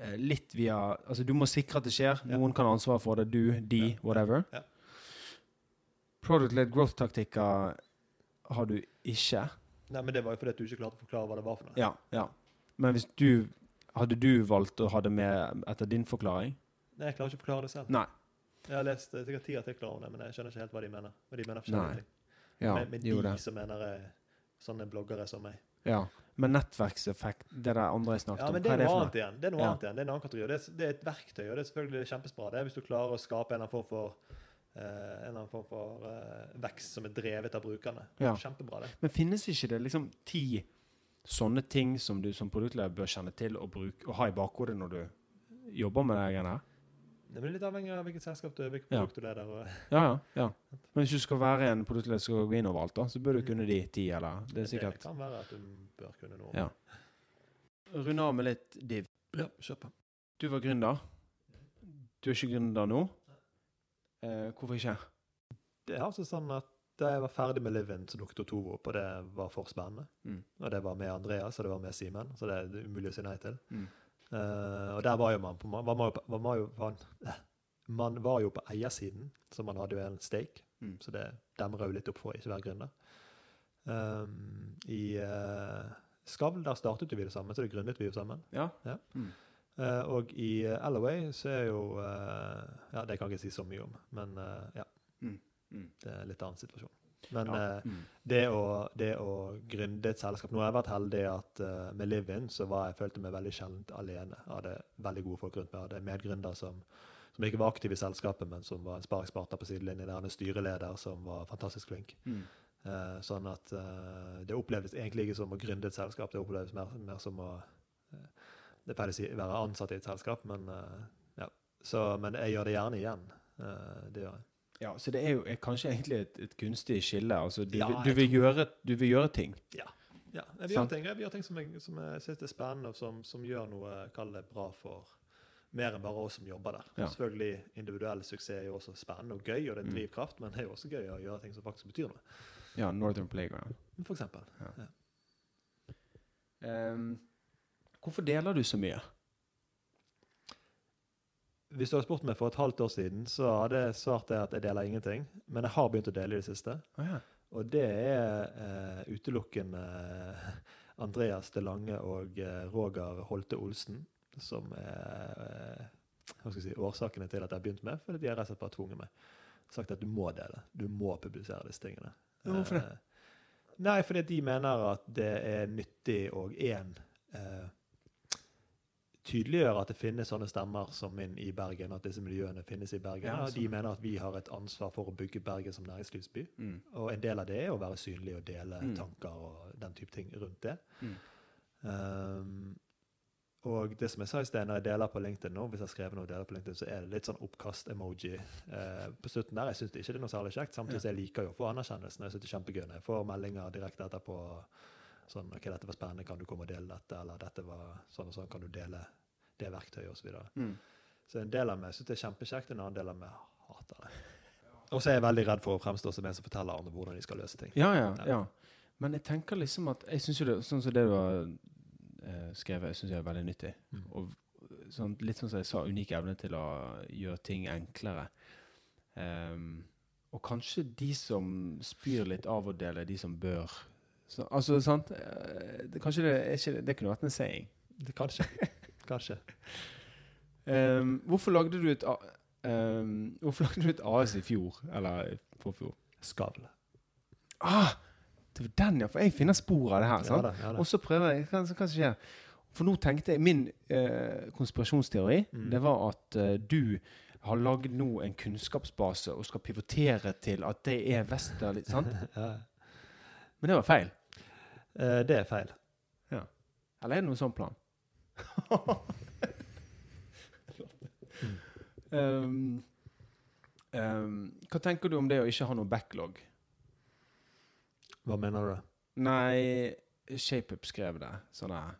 eh, litt via Altså, du må sikre at det skjer. Ja. Noen kan ha ansvaret for det. Du, de, Ja. whatever. Ja. Product-led growth-taktikker har du ikke. Nei, men Det var jo fordi du ikke klarte å forklare hva det var for noe. Ja, ja. Men hvis du Hadde du valgt å ha det med etter din forklaring? Nei, Jeg klarer ikke å forklare det selv. Nei. Jeg har lest eh, sikkert ti artikler om det, men jeg skjønner ikke helt hva de mener. Hva de mener Nei. forskjellige ting. Ja, med med de det. som mener er sånne bloggere som meg. Ja. Men nettverkseffekt, det der andre jeg snakket Ja, om, men det hva er det for noe? igjen. Det er noe Ja. annet igjen. Det er en annen kategori. Det er, det er et verktøy, og det er selvfølgelig kjempebra. Det hvis du klarer å skape en eller annen form for uh, annen form for uh, vekst som er drevet av brukerne. Ja. Kjempebra, det. Men finnes ikke det liksom ti sånne ting som du som produktleder bør kjenne til og, bruke, og ha i bakhodet når du jobber med det greiene her? Det blir litt avhengig av hvilket selskap du er, hvilket Ja. produkt du leder. Og, Ja, ja, ja. Men hvis du skal være en produktleder som skal gå inn overalt, da, så bør du kunne de ti, eller? Det er det kan være at du bør kunne noe. Ja. Runde av med litt div. Ja, kjør på. Du var gründer. Du er ikke gründer nå. Eh, hvorfor ikke? Det er altså sånn at da jeg var ferdig med Livin, så dukket Otovo opp, og det var for spennende. Mm. Og det var med Andreas, og det var med Simen, så det er umulig å si nei til. Mm. Eh, og der var jo man på var man, jo var man, jo, var, man var jo på eiersiden, så man hadde jo en stake. Mm. Så det demrer jo litt opp for å ikke være gründer. Um, I uh, Skavl der startet vi det sammen, så det gründet vi jo sammen. Ja? Ja. Mm. Uh, og i uh, Alloway så er jo Ja, det kan jeg ikke si så mye om, men ja. Mm. Mm. Det er en litt annen situasjon. Men Ja. eh, Mm. det, å, det å gründe et selskap Nå har jeg vært heldig at uh, med Livin så var jeg følte meg veldig sjelden alene. Jeg hadde veldig gode folk rundt meg. Jeg hadde medgründer som, som ikke var aktiv i selskapet, men som var en sparingspartner på sidelinjen. Jeg hadde en styreleder som var fantastisk flink. Mm. Uh, sånn at uh, det opplevdes egentlig ikke som å gründe et selskap, det opplevdes mer, mer som å Det pleier å si være ansatt i et selskap, men ja. Så, men jeg gjør det gjerne igjen. Eh, det gjør jeg. Ja, så det er jo er kanskje egentlig et, et kunstig skille. Altså, du, Ja, du, vil gjøre, du vil gjøre ting. Ja, jeg vil gjøre ting, jeg vil gjøre ting som jeg, som jeg synes er spennende, og som, som gjør noe kall det bra for mer enn bare oss som jobber der. Ja. Selvfølgelig, individuell suksess er jo også spennende og gøy, og det er Mm. drivkraft, men det er jo også gøy å gjøre ting som faktisk betyr noe. Ja, Northern Playground. For eksempel. Ehm, hvorfor deler du så mye? Hvis du hadde spurt meg for et halvt år siden, så hadde jeg svart at jeg deler ingenting. Men jeg har begynt å dele i det siste. Oh, ja. Og det er eh, utelukkende eh, Andreas De Lange og eh, Roger Holte Olsen som er eh, si, årsakene til at jeg har begynt med. Fordi de har rett og slett bare tvunget meg. Sagt at du må dele. Du må publisere disse tingene. Hvorfor det? Eh, nei, fordi de mener at det er nyttig og én eh, tydeliggjøre at det finnes sånne stemmer som min i Bergen, at disse miljøene finnes i Bergen. Ja, de sånn. mener at vi har et ansvar for å bygge Bergen som næringslivsby. Mm. Og en del av det er å være synlig og dele Mm. tanker og den type ting rundt det. Mm. Um, og det som jeg sa i sted, når jeg deler på LinkedIn nå, hvis jeg har skrevet noe deler på LinkedIn, så er det litt sånn oppkast-emoji eh, på slutten der. Jeg syns ikke det er noe særlig kjekt. Samtidig ja. jeg liker jo å få anerkjennelsen. Jeg synes det er kjempegøy når jeg får meldinger direkte etterpå. Sånn OK, dette var spennende, kan du komme og dele dette? Eller dette var sånn og sånn, kan du dele det verktøyet? Og så videre. Mm. Så en del av meg syns det er kjempekjekt, en annen del av meg hater det. Og så er jeg veldig redd for å fremstå som en som forteller andre hvordan de skal løse ting. Ja, ja, Ja. Men jeg tenker liksom at Jeg syns jo det Sånn som det du har eh, skrevet, syns jeg er veldig nyttig. Mm. Og sånn, litt sånn som jeg sa, unik evne til å gjøre ting enklere. Um, og kanskje de som spyr litt av å dele, de som bør. Så, altså, sant? Eh, Det, kanskje det, ikke, det kunne vært en saying. Det, kanskje. kanskje. Um, hvorfor lagde du et ehm, Hvorfor lagde du et AS i fjor? Eller på forfjor? Skavl. Ah, det var den, ja. For jeg finner spor av det her. Ja da, ja da. Og så prøver jeg Hva, hva skjer? For nå tenkte jeg Min eh, konspirasjonsteori Mm. det var at eh, du har lagd nå en kunnskapsbase og skal pivotere til at det er Westerli. Sant? Ja. Men det var feil. Eh, det er feil. Eller er det noen sånn plan? Um, um, hva tenker du om det å ikke ha noe backlog? Hva mener du? da? Nei, ShapeUp skrev det. Sånn der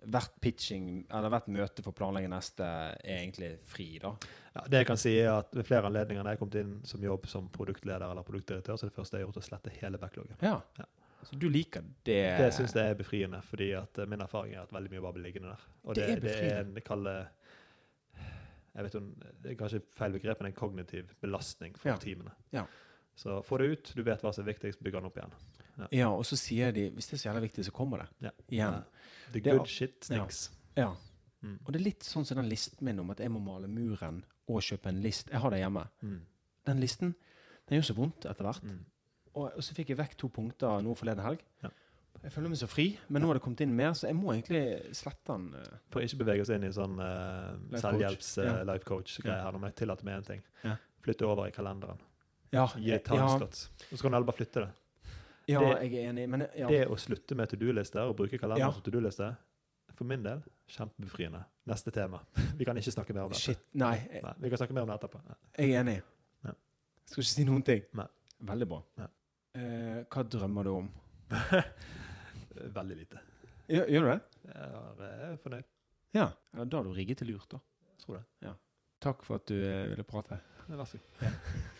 Hvert pitching, eller hvert møte for å planlegge neste er egentlig fri, da. Ja, det jeg kan si er at Ved flere anledninger når jeg kom inn som jobb som produktleder eller produktdirektør, så det første jeg har gjort å slette hele backloggen. Ja. Ja. Så du liker det? Det syns jeg er befriende, fordi at eh, min erfaring er at veldig mye bare blir liggende der. Og Det det, er det er en befriende. kall det jeg vet om, Det er kanskje feil begrep, men en kognitiv belastning for Ja. teamene. Ja. Så få det ut, du vet hva som er viktigst, bygg den opp igjen. Ja, og så sier de hvis det er så jævla viktig, så kommer det. Ja. Igjen. The Det good shit stinks. Ja. Mm. Og det er litt sånn som den listen min om at jeg må male muren og kjøpe en list. Jeg har det hjemme. Mm. Den listen den gjør så vondt etter hvert. Mm. Og, og så fikk jeg vekk to punkter nå forleden helg. Ja. Jeg føler meg så fri, men nå har det kommet inn mer, så jeg må egentlig slette den. Uh, For ikke bevege oss inn i sånn uh, Life selvhjelps coach. Ja. uh, ja. coach-greie her, nå må jeg tillate meg en ting. Ja. Flytte over i kalenderen. Ja, Gi et timeslots. Og så kan du heller bare flytte det. ja, Det- jeg er enig, men ja. Det å slutte med to do-lister og bruke kalenderen Ja. som to do-liste, for min del, kjempebefriende. Neste tema. Vi kan ikke snakke mer om dette. Shit, nei, Nei, vi kan snakke mer om det etterpå. Nei. jeg er enig. Ja. Skal ikke si noen ting. Nei. Veldig bra. Ja. Eh, hva drømmer du om? Veldig lite. Gjør, gjør du det? Ja, Jeg er fornøyd. Ja. ja. Da har du rigget til lurt, da. Tror det. Takk for at du eh, ville prate. Vær så god.